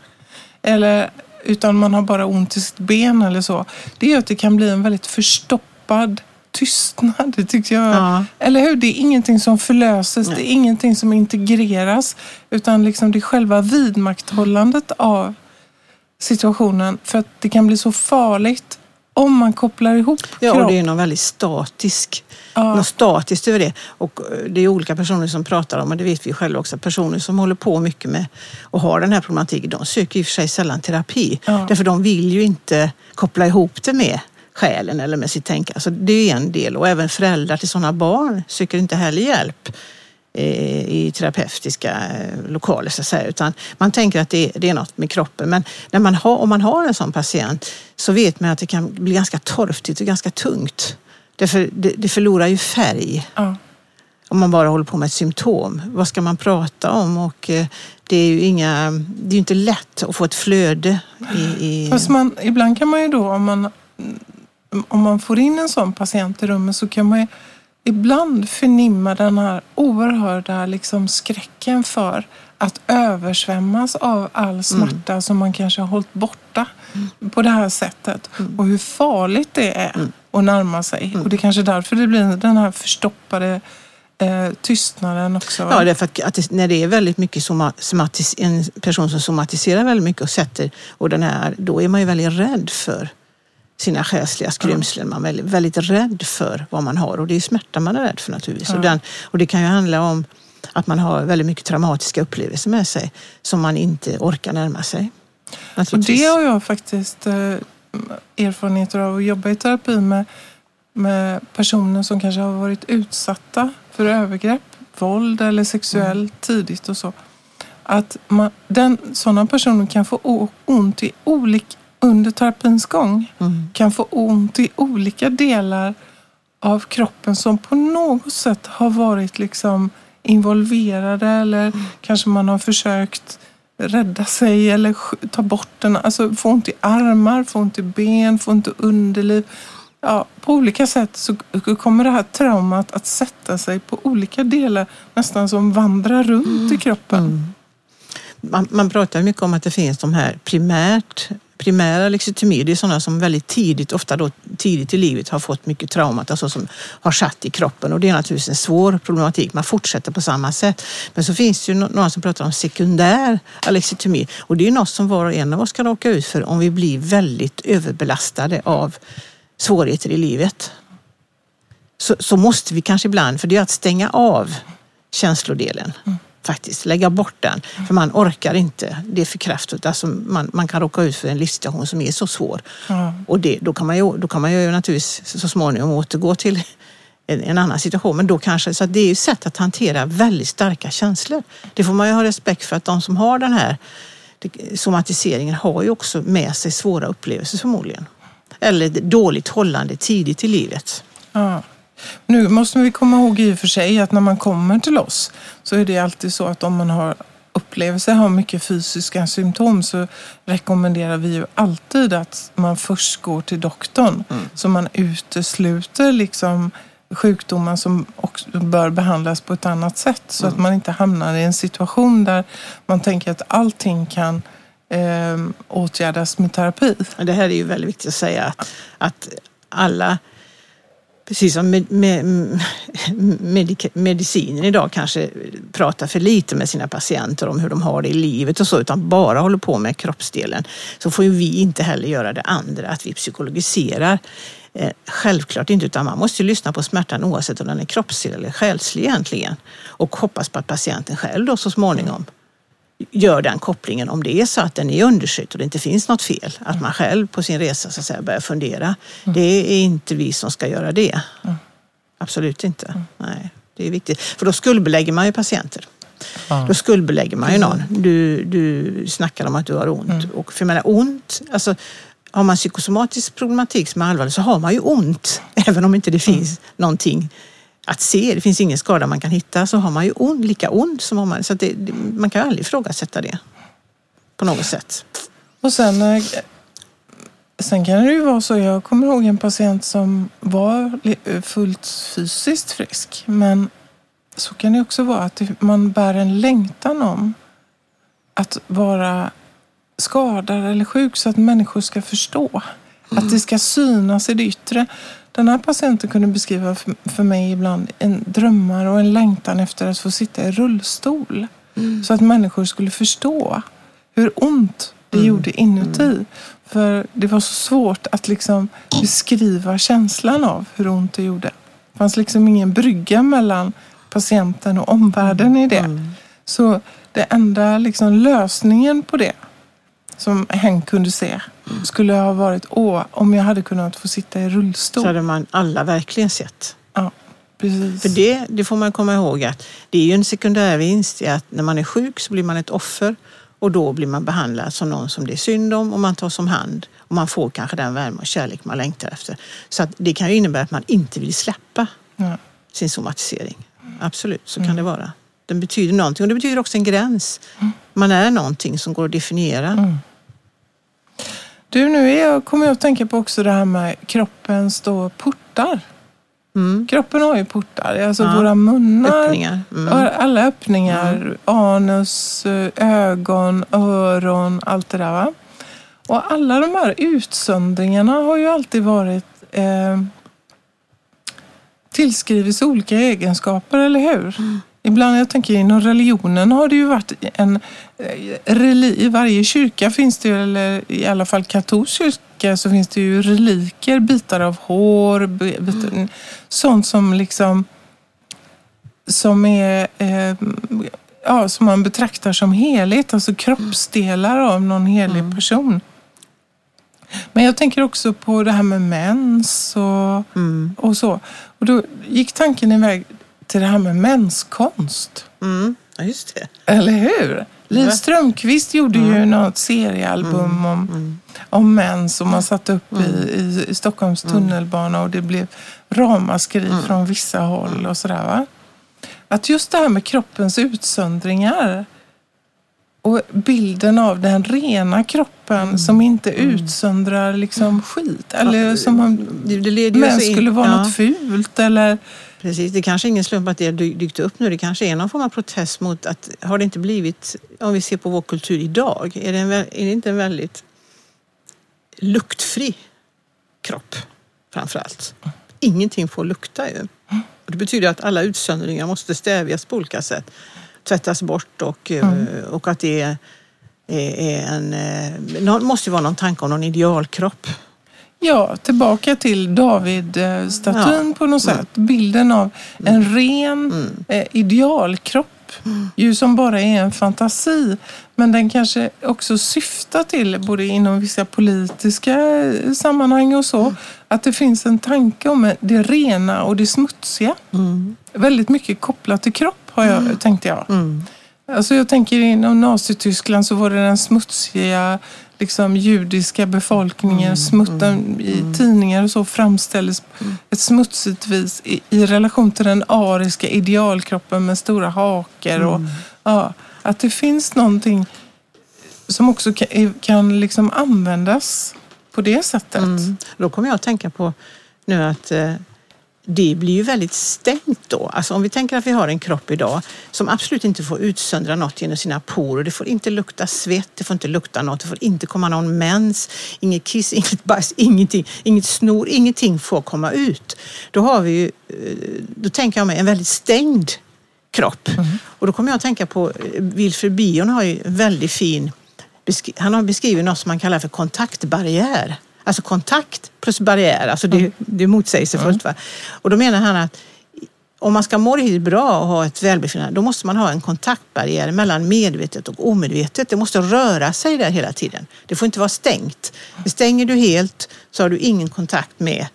Eller, utan man har bara ont i sitt ben eller så. Det är att det kan bli en väldigt förstoppad tystnad. Det tyckte jag. Ja. Eller hur? Det är ingenting som förlöses, Nej. det är ingenting som integreras. Utan liksom det är själva vidmakthållandet av situationen. För att det kan bli så farligt om man kopplar ihop kropp. Ja, och det är något väldigt statisk, ja. något statiskt över det. Och eh, det är olika personer som pratar om, och det vet vi själva också, personer som håller på mycket med och har den här problematiken, de söker i och för sig sällan terapi. Ja. Därför de vill ju inte koppla ihop det med själen eller med sitt tänkande. Alltså det är en del och även föräldrar till sådana barn söker inte heller hjälp i terapeutiska eh, lokaler så att säga, utan man tänker att det, det är något med kroppen. Men när man har, om man har en sån patient så vet man att det kan bli ganska torftigt och ganska tungt. Därför det, det förlorar ju färg. Ja. Om man bara håller på med ett symptom. Vad ska man prata om? Och eh, det är ju inga, det är inte lätt att få ett flöde. I, i... Fast man, ibland kan man ju då, om man, om man får in en sån patient i rummet så kan man ju ibland förnimma den här oerhörda liksom skräcken för att översvämmas av all smärta mm. som man kanske har hållit borta mm. på det här sättet. Mm. Och hur farligt det är mm. att närma sig. Mm. Och det är kanske därför det blir den här förstoppade eh, tystnaden också. Ja, därför att, att det, när det är väldigt mycket somatis, en person som somatiserar väldigt mycket och sätter, och den här, då är man ju väldigt rädd för sina själsliga skrymslen. Man är väldigt, väldigt rädd för vad man har och det är smärta man är rädd för naturligtvis. Och, den, och det kan ju handla om att man har väldigt mycket traumatiska upplevelser med sig som man inte orkar närma sig. Och det har jag faktiskt eh, erfarenheter av att jobba i terapi med, med personer som kanske har varit utsatta för övergrepp, våld eller sexuellt mm. tidigt och så. Att man, den, sådana personer kan få ont i olika under terapins gång mm. kan få ont i olika delar av kroppen som på något sätt har varit liksom involverade eller mm. kanske man har försökt rädda sig eller ta bort den. Alltså få ont i armar, få ont i ben, få ont i underliv. Ja, på olika sätt så kommer det här traumat att sätta sig på olika delar, nästan som vandrar runt mm. i kroppen. Mm. Man, man pratar mycket om att det finns de här primärt primära lexitymi, det är sådana som väldigt tidigt, ofta då tidigt i livet har fått mycket traumat, alltså som har satt i kroppen och det är naturligtvis en svår problematik. Man fortsätter på samma sätt. Men så finns det ju några som pratar om sekundär alexitomi och det är något som var och en av oss kan råka ut för om vi blir väldigt överbelastade av svårigheter i livet. Så, så måste vi kanske ibland, för det är att stänga av känslodelen. Mm faktiskt. Lägga bort den. För man orkar inte. Det är för kraftfullt. Alltså man, man kan råka ut för en livssituation som är så svår. Mm. Och det, då, kan man ju, då kan man ju naturligtvis så småningom återgå till en, en annan situation. Men då kanske, så det är ju sätt att hantera väldigt starka känslor. Det får man ju ha respekt för att de som har den här somatiseringen har ju också med sig svåra upplevelser förmodligen. Eller dåligt hållande tidigt i livet. Ja. Nu måste vi komma ihåg i och för sig att när man kommer till oss så är det alltid så att om man har upplevelser, har mycket fysiska symptom så rekommenderar vi ju alltid att man först går till doktorn. Mm. Så man utesluter liksom sjukdomar som också bör behandlas på ett annat sätt. Så mm. att man inte hamnar i en situation där man tänker att allting kan eh, åtgärdas med terapi. Det här är ju väldigt viktigt att säga att, att alla precis som med, med, med, medicinen idag kanske pratar för lite med sina patienter om hur de har det i livet och så, utan bara håller på med kroppsdelen, så får ju vi inte heller göra det andra, att vi psykologiserar. Eh, självklart inte, utan man måste ju lyssna på smärtan oavsett om den är kroppslig eller själslig egentligen. Och hoppas på att patienten själv då så småningom gör den kopplingen om det är så att den är undersökt och det inte finns något fel. Att man själv på sin resa så att säga, börjar fundera. Mm. Det är inte vi som ska göra det. Mm. Absolut inte. Mm. Nej, det är viktigt. För då skuldbelägger man ju patienter. Ja. Då skuldbelägger man ju någon. Du, du snackar om att du har ont. Mm. Och för jag menar ont, alltså har man psykosomatisk problematik som är allvarlig så har man ju ont. Även om inte det finns mm. någonting att se. Det finns ingen skada man kan hitta så har man ju ont, lika ont som om man... Så det, man kan ju aldrig ifrågasätta det på något sätt. Och sen, eh, sen kan det ju vara så, jag kommer ihåg en patient som var fullt fysiskt frisk men så kan det också vara att man bär en längtan om att vara skadad eller sjuk så att människor ska förstå. Mm. Att det ska synas i det yttre. Den här patienten kunde beskriva för mig ibland en drömmar och en längtan efter att få sitta i rullstol. Mm. Så att människor skulle förstå hur ont det mm. gjorde inuti. Mm. För det var så svårt att liksom beskriva känslan av hur ont det gjorde. Det fanns liksom ingen brygga mellan patienten och omvärlden i det. Mm. Så det enda liksom lösningen på det som hen kunde se skulle ha varit, åh, om jag hade kunnat få sitta i rullstol. Så hade man alla verkligen sett. Ja, precis. För det, det får man komma ihåg att det är ju en sekundär vinst i att när man är sjuk så blir man ett offer och då blir man behandlad som någon som det är synd om och man tas om hand och man får kanske den värme och kärlek man längtar efter. Så att det kan ju innebära att man inte vill släppa ja. sin somatisering. Absolut, så mm. kan det vara. Den betyder någonting och det betyder också en gräns. Mm. Man är någonting som går att definiera. Mm. Du, nu är jag, kommer jag att tänka på också det här med kroppens då portar. Mm. Kroppen har ju portar, alltså ja. våra munnar, öppningar. Mm. alla öppningar, mm. anus, ögon, öron, allt det där. Va? Och alla de här utsöndringarna har ju alltid varit eh, tillskrivits olika egenskaper, eller hur? Ibland, jag tänker inom religionen har det ju varit en eh, I varje kyrka finns det ju, eller i alla fall katolsk kyrka, så finns det ju reliker, bitar av hår, bitar, mm. sånt som liksom som är eh, ja, som man betraktar som heligt, alltså kroppsdelar av någon helig mm. person. Men jag tänker också på det här med mens och, mm. och så. Och då gick tanken iväg till det här med menskonst. Mm. Just det. Eller hur? Liv Strömquist gjorde mm. ju något seriealbum mm. om, mm. om män som man satte upp mm. i, i, Stockholms mm. tunnelbana och det blev ramaskri mm. från vissa håll och sådär. Va? Att just det här med kroppens utsöndringar och bilden av den rena kroppen som inte utsöndrar liksom skit. Eller som man, det, men skulle vara ja. något fult eller Precis, det kanske är ingen slump att det har dykt upp nu. Det kanske är någon form av protest mot att, har det inte blivit, om vi ser på vår kultur idag, är det, en, är det inte en väldigt luktfri kropp framför allt. Ingenting får lukta ju. Och det betyder att alla utsöndringar måste stävjas på olika sätt. Tvättas bort och, eh, Mm. och att det är, är, en... eh, nå- måste ju vara någon tanke om någon idealkropp. Ja, tillbaka till David-statyn på något Mm. sätt. Bilden av en ren eh, idealkropp. Mm. Ju som bara är en fantasi. Men den kanske också syftar till, både inom vissa politiska eh, sammanhang och så, att det finns en tanke om det rena och det smutsiga. Väldigt mycket kopplat till kropp, har jag, tänkte jag. Mm. Alltså jag tänker inom Nazityskland så var det den smutsiga liksom, judiska befolkningen. Smutten i tidningar och så framställdes ett smutsigt vis i, i relation till den ariska idealkroppen med stora hakor. Och, ja, att det finns någonting som också kan, kan liksom användas på det sättet. Mm. Då kommer jag att tänka på nu att eh, det blir ju väldigt stängt då. Alltså om vi tänker att vi har en kropp idag som absolut inte får utsöndra något genom sina porer. Det får inte lukta svett, det får inte lukta något, det får inte komma någon mens, inget kiss, inget bajs, ingenting, inget snor, ingenting får komma ut. Då har vi ju, eh, då tänker jag mig en väldigt stängd kropp. Och då kommer jag att tänka på, eh, Wilfred Bion har ju väldigt fin han har beskrivit något som man kallar för kontaktbarriär. Alltså kontakt plus barriär, alltså det, det är motsägelsefullt. Va? Och då menar han att om man ska må riktigt bra och ha ett välbefinnande, då måste man ha en kontaktbarriär mellan medvetet och omedvetet. Det måste röra sig där hela tiden. Det får inte vara stängt. Stänger du helt så har du ingen kontakt med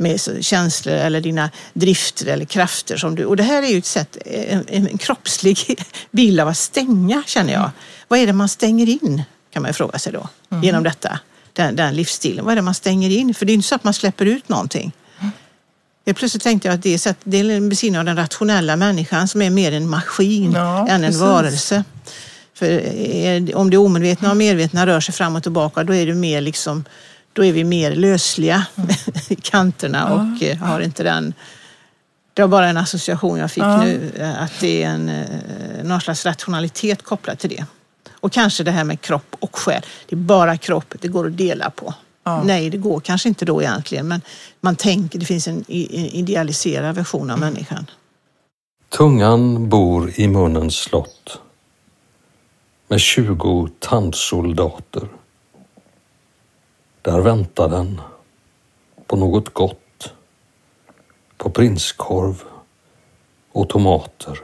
med känslor eller dina drifter eller krafter. Som du, och det här är ju ett sätt, en, en kroppslig bild av att stänga känner jag. Vad är det man stänger in? Kan man fråga sig då. Genom detta, den, den livsstilen. Vad är det man stänger in? För det är inte så att man släpper ut någonting. Jag plötsligt tänkte jag att det är, så att det är en beskrivning av den rationella människan som är mer en maskin Ja, än en precis. varelse. För är- om det omedvetna och medvetna rör sig fram och tillbaka då är det mer liksom då är vi mer lösliga i kanterna och eh, har inte den... Det var bara en association jag fick Ja. nu, eh, att det är en, eh, någon slags rationalitet kopplat till det. Och kanske det här med kropp och själ. Det är bara kropp, det går att dela på. Ja. Nej, det går kanske inte då egentligen, men man tänker, det finns en idealiserad version av människan. Tungan bor i munnens slott med tjugo tandsoldater. Där väntar den på något gott, på prinskorv och tomater,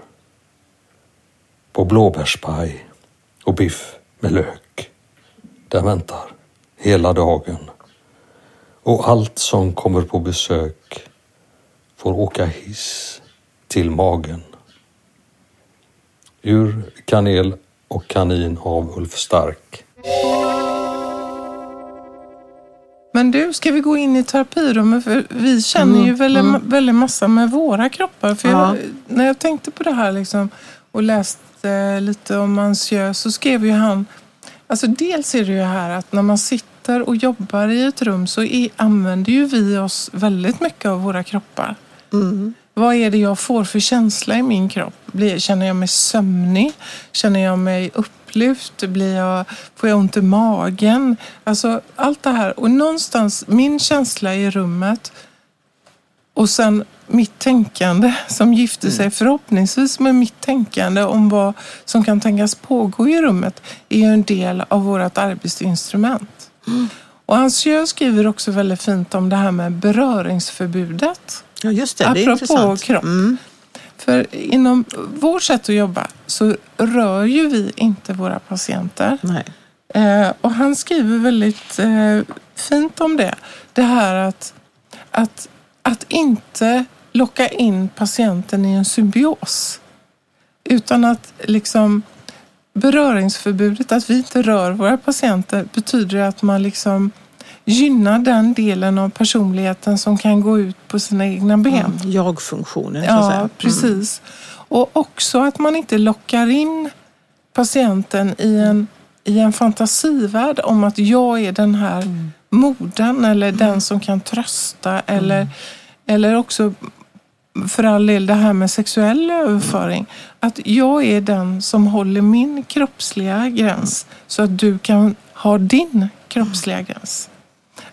på blåbärspaj och biff med lök. Där väntar hela dagen och allt som kommer på besök får åka hiss till magen. Ur Kanel och kanin av Ulf Stark. Men du, ska vi gå in i terapirummet? För vi känner ju väldigt, väldigt massa med våra kroppar. För Ja. jag, när jag tänkte på det här liksom, och läste lite om ansiös så skrev ju han... Alltså dels är det ju här att när man sitter och jobbar i ett rum så är, använder ju vi oss väldigt mycket av våra kroppar. Mm. Vad är det jag får för känsla i min kropp? Blir, känner jag mig sömnig? Känner jag mig upplyft? Blir jag, får jag ont i magen? Alltså allt det här. Och någonstans min känsla i rummet och sen mitt tänkande som gifter sig förhoppningsvis med mitt tänkande om vad som kan tänkas pågå i rummet är ju en del av vårt arbetsinstrument. Och Ansieux skriver också väldigt fint om det här med beröringsförbudet. Ja, just det. det är Apropå intressant. kropp. Mm. För inom vårt sätt att jobba så rör ju vi inte våra patienter. Nej. Eh, och han skriver väldigt eh, fint om det. Det här att, att, att inte locka in patienten i en symbios. Utan att liksom beröringsförbudet, att vi inte rör våra patienter betyder att man liksom gynnar den delen av personligheten som kan gå ut på sina egna ben. Mm. Jag-funktionen, så att säga. Ja, Mm. precis. Och också att man inte lockar in patienten i en, i en fantasivärld om att jag är den här Mm. Modern eller den som kan trösta eller, eller också för all del det här med sexuell överföring. Att jag är den som håller min kroppsliga gräns så att du kan ha din kroppsliga gräns.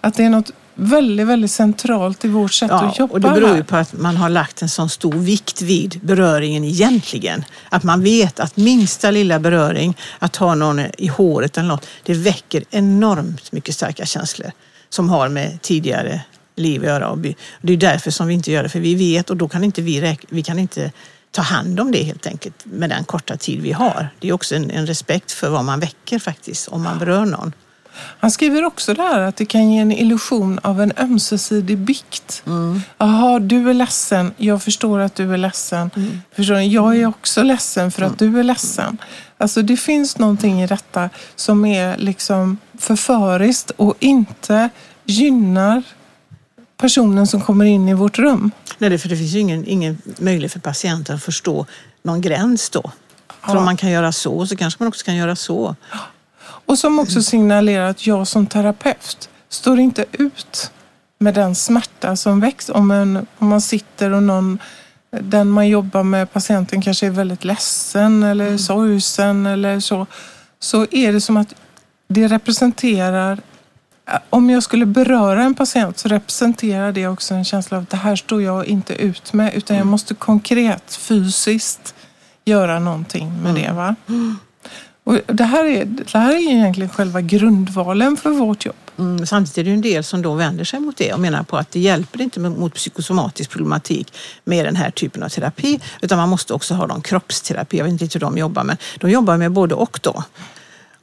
Att det är något väldigt, väldigt centralt i vårt sätt Ja, att jobba och det beror ju på att man har lagt en sån stor vikt vid beröringen egentligen. Att man vet att minsta lilla beröring, att ha någon i håret eller något, det väcker enormt mycket starka känslor som har med tidigare liv att göra. Och Det är därför som vi inte gör det, för vi vet och då kan inte vi, vi kan inte ta hand om det helt enkelt med den korta tid vi har. Det är också en, en respekt för vad man väcker faktiskt om man berör någon. Han skriver också där att det kan ge en illusion av en ömsesidig bikt. Jaha, du är ledsen. Jag förstår att du är ledsen. Förstår ni? Jag är också ledsen för att du är ledsen. Alltså det finns någonting i detta som är liksom förföriskt och inte gynnar personen som kommer in i vårt rum. Nej, för det finns ju ingen, ingen möjlighet för patienten att förstå någon gräns då. För Ja. om man kan göra så, så kanske man också kan göra så. Och som också signalerar att jag som terapeut står inte ut med den smärta som väcks. Om, en, om man sitter och någon, den man jobbar med, patienten kanske är väldigt ledsen eller sorgsen eller så. Så är det som att det representerar om jag skulle beröra en patient så representerar det också en känsla av att det här står jag inte ut med utan jag måste konkret, fysiskt göra någonting med det. Va? Och det, här är, det här är egentligen själva grundvalen för vårt jobb. Mm, samtidigt är det ju en del som då vänder sig mot det och menar på att det hjälper inte mot psykosomatisk problematik med den här typen av terapi utan man måste också ha någon kroppsterapi. Jag vet inte hur de jobbar men de jobbar med både och då.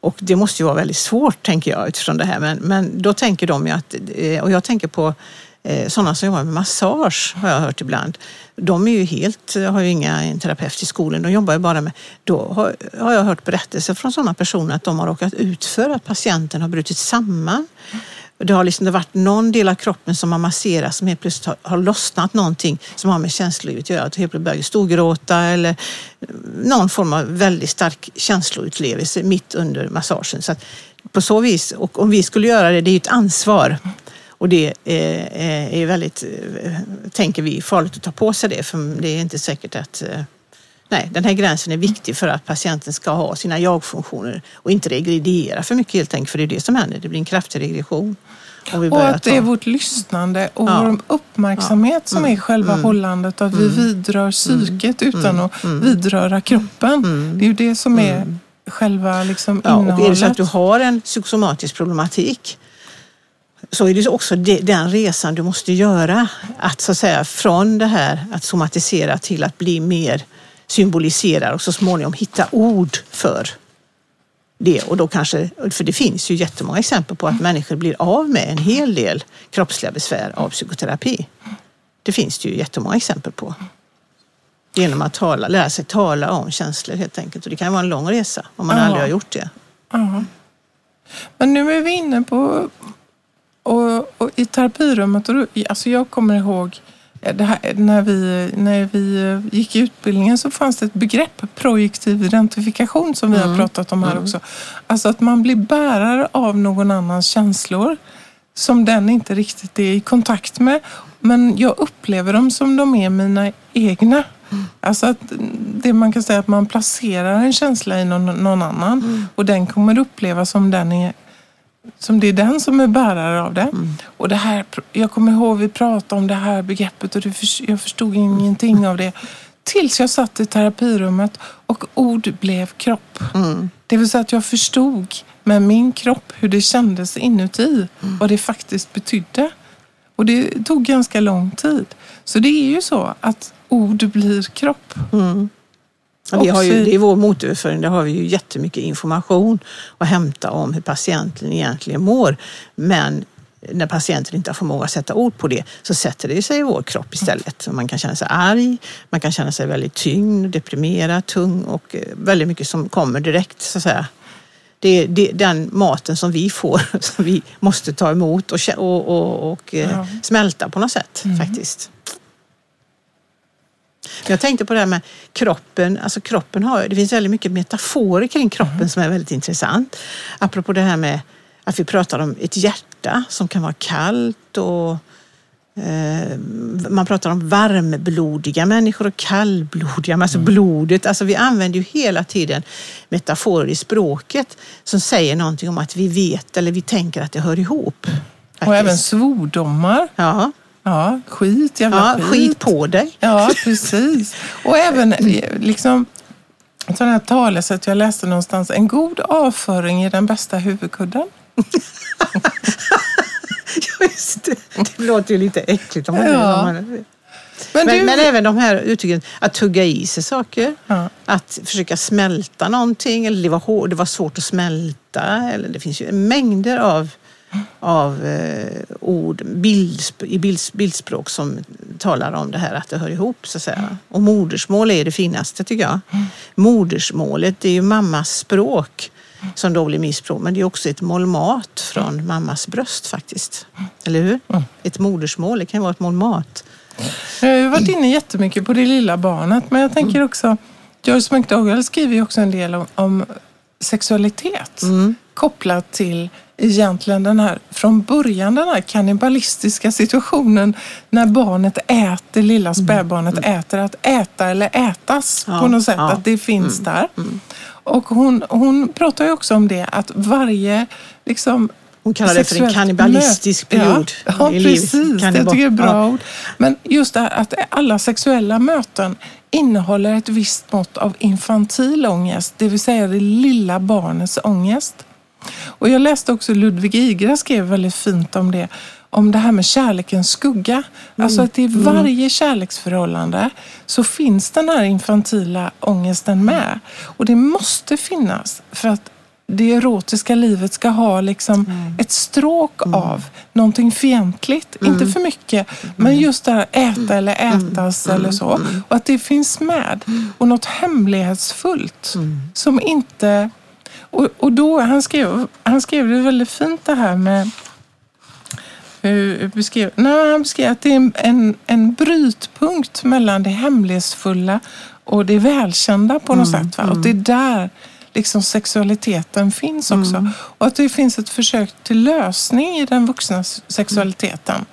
Och det måste ju vara väldigt svårt tänker jag utifrån det här men, men då tänker de ju att, eh, och jag tänker på Eh, sådana som jobbar med massage har jag hört ibland. De är ju helt, har ju inga en terapeut i skolan, de jobbar ju bara med, då har, har jag hört berättelser från sådana personer att de har råkat ut för att patienten har brutit samman. Det har liksom det varit någon del av kroppen som har masserats som helt plötsligt har, har lossnat någonting som har med känslolivet att göra. Att helt plötsligt börjar storgråta eller någon form av väldigt stark känsloutlevelse mitt under massagen. Så att på så vis, och om vi skulle göra det, det är ju ett ansvar. Och det är, är väldigt, eh, tänker vi, farligt att ta på sig det för det är inte säkert att eh, Nej, den här gränsen är viktig för att patienten ska ha sina jag-funktioner och inte regrediera för mycket helt enkelt, för det är det som händer. Det blir en kraftig regression. Och börjar att det är vårt lyssnande och Ja. vår uppmärksamhet som är själva hållandet. Att vi vidrör psyket utan att vidröra kroppen. Det är ju det som är själva liksom Ja, och är det så innehållet. att du har en psykosomatisk problematik så är det också den resan du måste göra. Att så att säga från det här att somatisera till att bli mer symboliserad och så småningom hitta ord för det. Och då kanske, för det finns ju jättemånga exempel på att människor blir av med en hel del kroppsliga besvär av psykoterapi. Det finns det ju jättemånga exempel på. Genom att tala, lära sig tala om känslor helt enkelt. Och det kan vara en lång resa om man Ja. aldrig har gjort det. Ja. Men nu är vi inne på och, och i terapirummet. Och då, alltså jag kommer ihåg eh, här, när, vi, när vi eh, gick i utbildningen så fanns det ett begrepp, projektiv identifikation, som vi har pratat om här också. Alltså att man blir bärare av någon annans känslor som den inte riktigt är i kontakt med. Men jag upplever dem som de är mina egna. Alltså att det man kan säga att man placerar en känsla i någon, någon annan och den kommer upplevas som den är som det är den som är bärare av det. Och det här, jag kommer ihåg vi pratade om det här begreppet och för- jag förstod ingenting av det. Tills jag satt i terapirummet och ord blev kropp. Det vill säga att jag förstod med min kropp hur det kändes inuti. Vad det faktiskt betydde. Och det tog ganska lång tid. Så det är ju så att ord blir kropp. Ja, vi har ju, det är vår motöverföring, där har vi ju jättemycket information att hämta om hur patienten egentligen mår. Men när patienten inte har förmåga att sätta ord på det så sätter det sig i vår kropp istället. Man kan känna sig arg, man kan känna sig väldigt tyngd, deprimerad, tung och eh, väldigt mycket som kommer direkt så att säga. Det är den maten som vi får, som vi måste ta emot och, och, och, och eh, Ja. smälta på något sätt faktiskt. Jag tänkte på det här med kroppen. Alltså kroppen har, det finns väldigt mycket metaforer kring kroppen som är väldigt intressant. Apropå det här med att vi pratar om ett hjärta som kan vara kallt och eh, man pratar om varmblodiga människor och kallblodiga, men alltså blodet. Alltså vi använder ju hela tiden metaforer i språket som säger någonting om att vi vet eller vi tänker att det hör ihop. Och även svordomar. Ja, Ja, skit, jävla ja skit. skit på dig. Ja, precis. Och även eh, liksom sådana här talesätt jag läste någonstans. En god avföring är den bästa huvudkudden. Just det. det låter ju lite äckligt. Om man Ja. men, du, men även de här uttrycken, att tugga i sig saker. Ja. Att försöka smälta någonting. Eller det var, hår, det var svårt att smälta. Eller det finns ju mängder av, av eh, ord bild, i bild, bildspråk som talar om det här att det hör ihop. Så att säga. Och modersmål är det finaste tycker jag. Modersmålet det är ju mammas språk som då blir mitt språk. Men det är också ett mål mat från mammas bröst faktiskt. Eller hur? Ett modersmål, det kan vara ett mål mat. Jag har varit inne jättemycket på det lilla barnet, men jag tänker också, Joyce McDougall skriver ju också en del om, om sexualitet kopplat till egentligen den här, från början den här kannibalistiska situationen när barnet äter, lilla spädbarnet äter, att äta eller ätas Ja, på något sätt, ja. att det finns där. Och hon, hon pratar ju också om det, att varje liksom, Hon kallar det för en kannibalistisk period Ja, ja livet. precis. Det Kannibal- tycker jag är bra ord. Men just det här att alla sexuella möten innehåller ett visst mått av infantil ångest, det vill säga det lilla barnets ångest. Och jag läste också Ludvig Igra skrev väldigt fint om det, om det här med kärlekens skugga. Alltså att i varje kärleksförhållande så finns den här infantila ångesten med. Och det måste finnas för att det erotiska livet ska ha liksom ett stråk av någonting fientligt. Inte för mycket, men just det här äta eller ätas eller så. Och att det finns med. Och något hemlighetsfullt som inte... Och, och då, han skrev, han skrev det väldigt fint det här med hur beskrev, nej, han beskrev att det är en, en, brytpunkt mellan det hemlighetsfulla och det välkända på något sätt. Va? Och det är där liksom sexualiteten finns också. Och att det finns ett försök till lösning i den vuxna sexualiteten.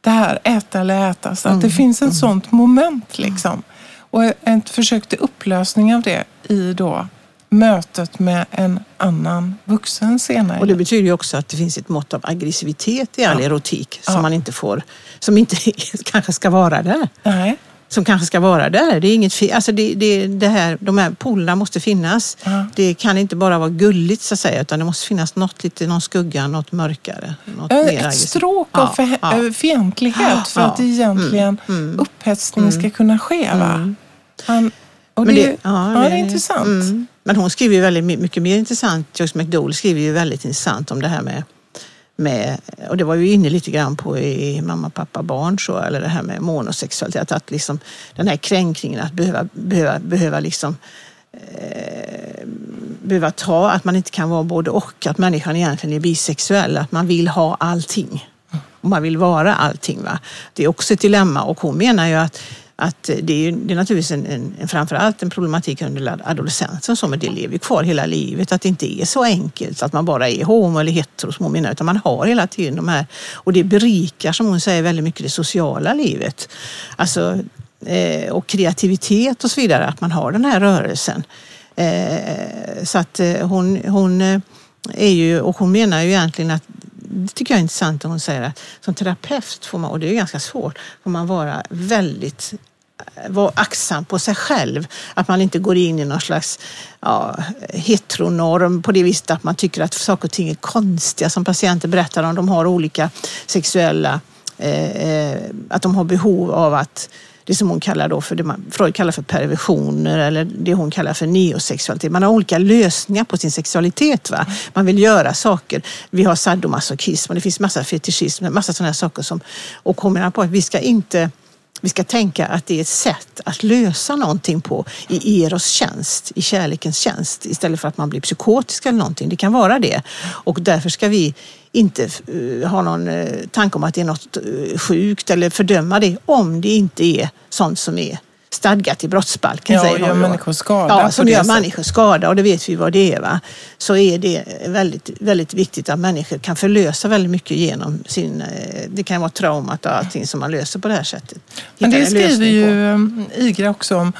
Det här äta eller ätas. Att det finns ett sånt moment liksom. Och ett försök till upplösning av det i då mötet med en annan vuxen senare. Och det betyder ju också att det finns ett mått av aggressivitet i all Ja. erotik som Ja. man inte får, som inte kanske ska vara där. Nej. Som kanske ska vara där. Det är inget fel. Alltså det, det, det här, de här polerna måste finnas. Ja. Det kan inte bara vara gulligt så att säga utan det måste finnas något lite, någon skugga, något mörkare. Något mer Ett aggressivt. stråk av för, ja. eh, fientlighet för att egentligen upphetsningen ska kunna ske. Va? Han, och det, det- ja, det är intressant. Men hon skriver ju väldigt mycket mer intressant. Joyce McDowell skriver ju väldigt intressant om det här med, med och det var ju inne lite grann på i Mamma, pappa, barn så, eller det här med monosexualitet. Att liksom den här kränkningen att behöva, behöva, behöva liksom eh, behöva ta att man inte kan vara både och. Att människan egentligen är bisexuell. Att man vill ha allting. Och man vill vara allting. Va? Det är också ett dilemma och hon menar ju att att det är, ju, det är naturligtvis en, en, en, framförallt en problematik under adolescensen som det lever kvar hela livet. Att det inte är så enkelt att man bara är homo eller hetero som hon menar, utan man har hela tiden de här. Och det berikar som hon säger väldigt mycket det sociala livet. Alltså, eh, och kreativitet och så vidare, att man har den här rörelsen. Eh, så att eh, hon, hon eh, är ju, och hon menar ju egentligen att det tycker jag är intressant att hon säger att som terapeut får man, och det är ganska svårt, får man vara väldigt vara aktsam på sig själv. Att man inte går in i någon slags ja, heteronorm på det viset att man tycker att saker och ting är konstiga som patienter berättar om. De har olika sexuella, eh, eh, att de har behov av att det som hon kallar då för det man, Freud kallar för perversioner eller det hon kallar för neosexualitet. Man har olika lösningar på sin sexualitet. Va? Man vill göra saker. Vi har sadomasochism och det finns massa fetischism, massa sådana saker som, och kommer på att vi ska inte vi ska tänka att det är ett sätt att lösa någonting på i Eros tjänst, i kärlekens tjänst, istället för att man blir psykotisk eller någonting. Det kan vara det. Och därför ska vi inte eh, ha någon eh, tanke om att det är något eh, sjukt eller fördöma det om det inte är sånt som är stadgat i brottsbalken. Ja, säger gör människor skada Ja, som gör människor skada och det vet vi vad det är. Va? Så är det väldigt, väldigt viktigt att människor kan förlösa väldigt mycket genom sin... eh, Det kan vara traumat och allting som man löser på det här sättet. Men det skriver ju um, Igra också om,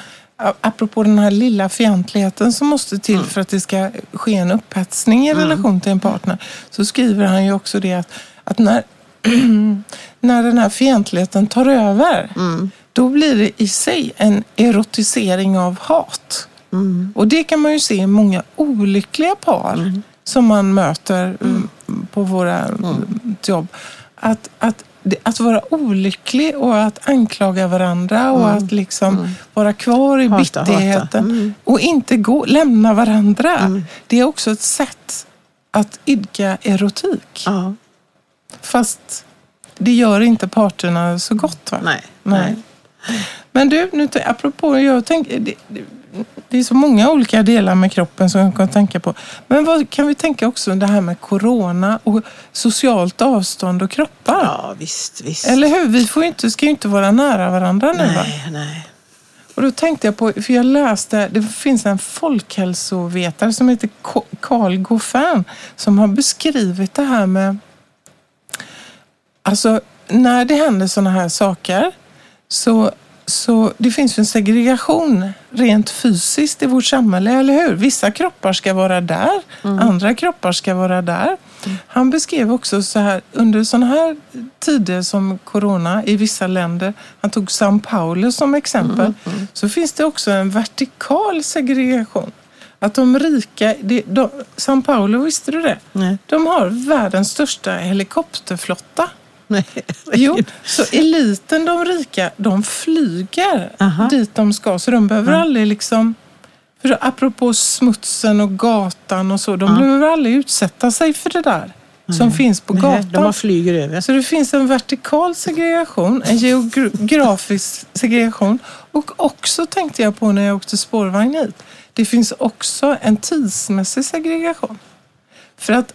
apropå den här lilla fientligheten som måste till för att det ska ske en upphetsning i relation till en partner, så skriver han ju också det att att när, när den här fientligheten tar över, Mm. Då blir det i sig en erotisering av hat. Mm. Och det kan man ju se i många olyckliga par som man möter mm, på våra mm. jobb. Att, att, att vara olycklig och att anklaga varandra och att liksom vara kvar i Mm. Hata, hata. bitterheten Mm. och inte gå, lämna varandra. Det är också ett sätt att idka erotik. Fast det gör inte parterna så gott. Va? Nej. Nej. Men du, nu, apropå, jag tänker, det, det, är så många olika delar med kroppen som jag kan tänka på. Men vad kan vi tänka också det här med corona och socialt avstånd och kroppar? Ja, visst, visst. Eller hur? Vi får inte, ska ju inte vara nära varandra nu. Va? Nej, nej. Och då tänkte jag på, för jag läste, det finns en folkhälsovetare som heter Carl Goffin som har beskrivit det här med, alltså när det händer sådana här saker så, så det finns en segregation rent fysiskt i vårt samhälle, eller hur? Vissa kroppar ska vara där, andra kroppar ska vara där. Han beskrev också så här, under sådana här tider som corona i vissa länder, han tog São Paulo som exempel, så finns det också en vertikal segregation. Att de rika, det, de, São Paulo, visste du det? Nej. De har världens största helikopterflotta. Nej. Jo, så eliten, de rika, de flyger Aha. dit de ska. Så de behöver aldrig liksom... För apropå smutsen och gatan och så, de behöver aldrig utsätta sig för det där som finns på Nej, gatan. de bara flyger över. Så det finns en vertikal segregation, en geografisk segregation och också tänkte jag på när jag åkte spårvagn hit. Det finns också en tidsmässig segregation. För att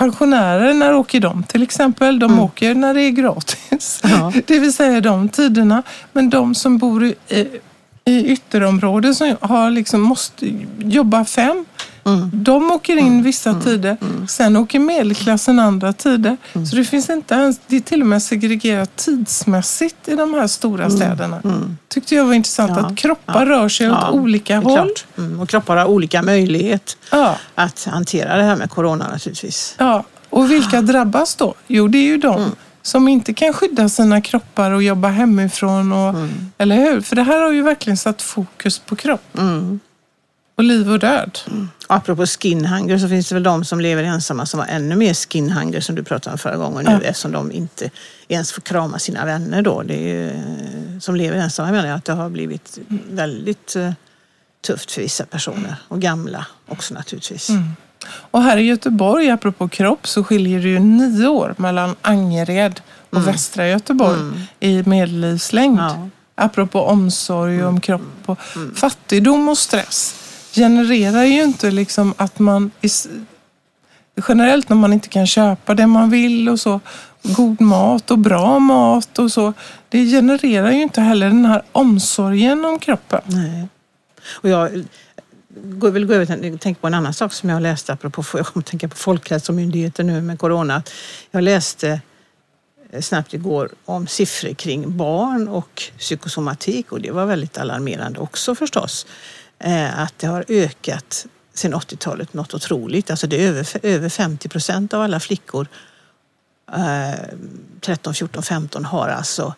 pensionärer, när åker de till exempel? De åker när det är gratis. Ja. Det vill säga de tiderna. Men de som bor i, i ytterområden som har liksom måste jobba fem de åker in vissa tider, sen åker medelklassen andra tider. Så det finns inte ens, det är till och med segregerat tidsmässigt i de här stora städerna. Tyckte jag var intressant Ja, att kroppar rör sig åt Ja, olika det är håll. Mm. Och kroppar har olika möjlighet Ja, att hantera det här med corona naturligtvis. ja. Och vilka drabbas då? Jo, det är ju de som inte kan skydda sina kroppar och jobba hemifrån. Och, Eller hur? För det här har ju verkligen satt fokus på kropp Mm. Och liv och död. Och apropå skinhunger så finns det väl de som lever ensamma som har ännu mer skinhunger som du pratade om förra gången nu Ja. eftersom de inte ens får krama sina vänner då. Det är ju, eh, som lever ensamma menar jag att det har blivit väldigt eh, tufft för vissa personer och gamla också naturligtvis. Och här i Göteborg, apropå kropp, så skiljer det ju nio år mellan Angered och västra Göteborg i medellivslängd. Ja. Apropå omsorg om kropp och fattigdom och stress genererar ju inte liksom att man generellt när man inte kan köpa det man vill och så god mat och bra mat och så det genererar ju inte heller den här omsorgen om kroppen. Nej. Och jag eh, går- vill gå över till tänka på en annan sak som jag läste apropå, jag kommer att tänka på Folkhälsomyndigheten nu med corona. Jag läste eh, snabbt igår om siffror kring barn och psykosomatik och det var väldigt alarmerande också förstås. Eh, Att det har ökat sedan 80-talet något otroligt. Alltså det är över, över 50 procent av alla flickor eh, 13, 14, 15 har alltså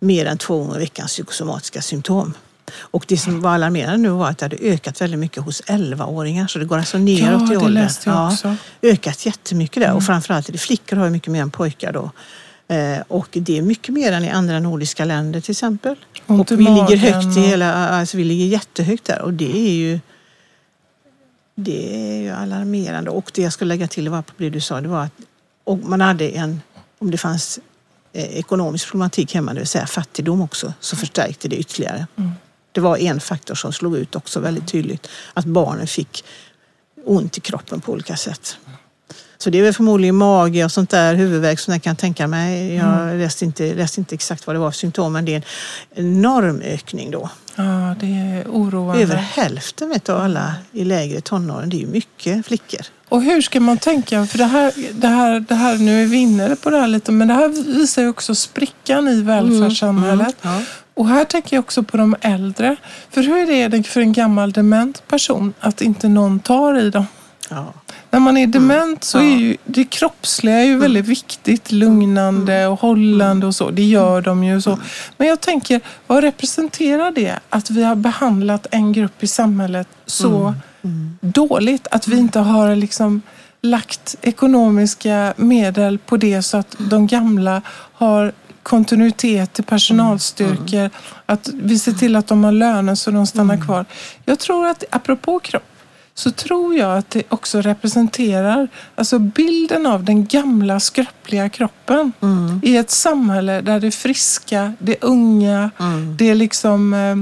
mer än två gånger i veckan psykosomatiska symptom. Och det som var alarmerande nu var att det hade ökat väldigt mycket hos 11-åringar. Så det går alltså neråt Ja, i det åldern. läste jag också. Mm. Ökat jättemycket där. Och framförallt är det flickor har mycket mer än pojkar då. Eh, och det är mycket mer än i andra nordiska länder till exempel. I och vi ligger högt i och- hela, alltså vi ligger jättehögt där och det är ju det är ju alarmerande. Och det jag skulle lägga till var på det du sa, det var att och man hade en, om det fanns eh, ekonomisk problematik hemma, det vill säga fattigdom också, så förstärkte det ytterligare. Det var en faktor som slog ut också väldigt tydligt, att barnen fick ont i kroppen på olika sätt. Så det är väl förmodligen mage och sånt där, huvudvärk som jag kan tänka mig. Jag läste inte, läste inte exakt vad det var för symptom, men det är en enorm ökning då. Ja, det är oroande. Över hälften vet du, av alla i lägre tonåren, det är ju mycket flickor. Och hur ska man tänka? För det här, det här, det här, nu är vi inne på det här lite, men det här visar ju också sprickan i välfärdssamhället. Mm, ja. Och här tänker jag också på de äldre. För hur är det för en gammal dement person att inte någon tar i dem? Ja. När man är dement så är ju det kroppsliga är ju väldigt viktigt. Lugnande och hållande och så. Det gör de ju så. Men jag tänker, vad representerar det att vi har behandlat en grupp i samhället så dåligt? Att vi inte har liksom lagt ekonomiska medel på det så att de gamla har kontinuitet till personalstyrkor. Att vi ser till att de har löner så de stannar kvar. Jag tror att, apropå kropp, så tror jag att det också representerar alltså bilden av den gamla skröpliga kroppen i ett samhälle där det friska, det unga, det liksom eh,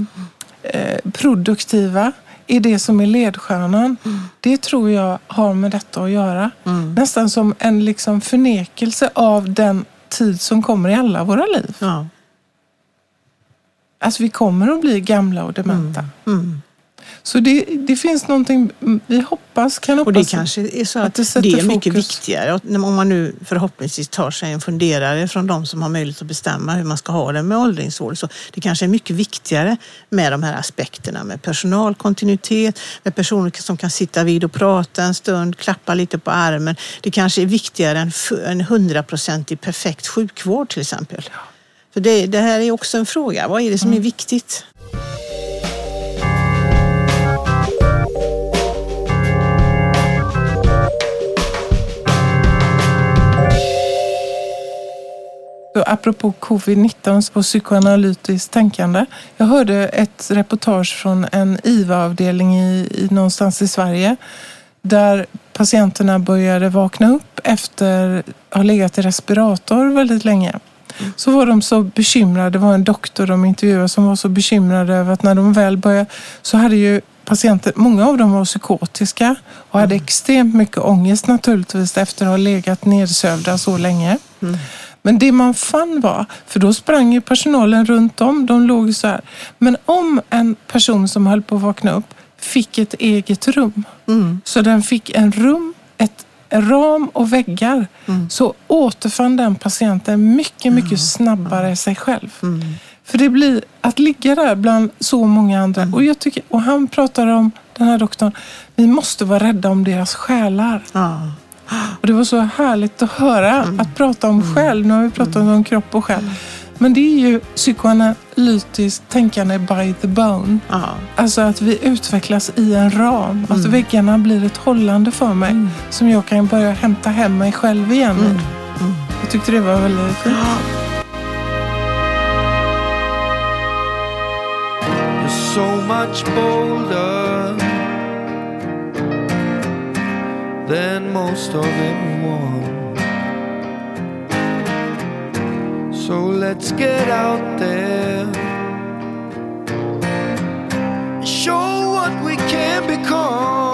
eh, produktiva är det som är ledstjärnan. Det tror jag har med detta att göra. Nästan som en liksom förnekelse av den tid som kommer i alla våra liv. Ja. Att vi kommer att bli gamla och dementa. Mm. Så det, det finns någonting vi hoppas, kan hoppas. Och det kanske är så att att det det, är mycket fokus. viktigare. Om man nu förhoppningsvis tar sig en funderare från de som har möjlighet att bestämma hur man ska ha det med åldringsvård. Så det kanske är mycket viktigare med de här aspekterna med personalkontinuitet, med personer som kan sitta vid och prata en stund, klappa lite på armen. Det kanske är viktigare än en hundraprocentig perfekt sjukvård till exempel. För det, det här är också en fråga. Vad är det som Mm. är viktigt? Apropå covid-19 och psykoanalytiskt tänkande. Jag hörde ett reportage från en IVA-avdelning i, i, någonstans i Sverige där patienterna började vakna upp efter att ha legat i respirator väldigt länge. Så var de så bekymrade, det var en doktor de intervjuade som var så bekymrade över att när de väl började så hade ju patienter, många av dem var psykotiska och hade extremt mycket ångest naturligtvis efter att ha legat nedsövda så länge. Men det man fann var, för då sprang ju personalen runt om, de låg så här. Men om en person som höll på att vakna upp fick ett eget rum, så den fick en rum, ett ram och väggar, så återfann den patienten mycket, mycket snabbare sig själv. För det blir att ligga där bland så många andra. Och, jag tycker, och han pratar om, den här doktorn, vi måste vara rädda om deras själar. Ja. Och det var så härligt att höra, att prata om själ. Nu har vi pratat om kropp och själ. Men det är ju psykoanalytiskt tänkande by the bone. Ja. Alltså att vi utvecklas i en ram. Att väggarna blir ett hållande för mig. Som jag kan börja hämta hem mig själv igen i. Jag tyckte det var väldigt fint. So much bolder than most of everyone. So let's get out there. and Show what we can become.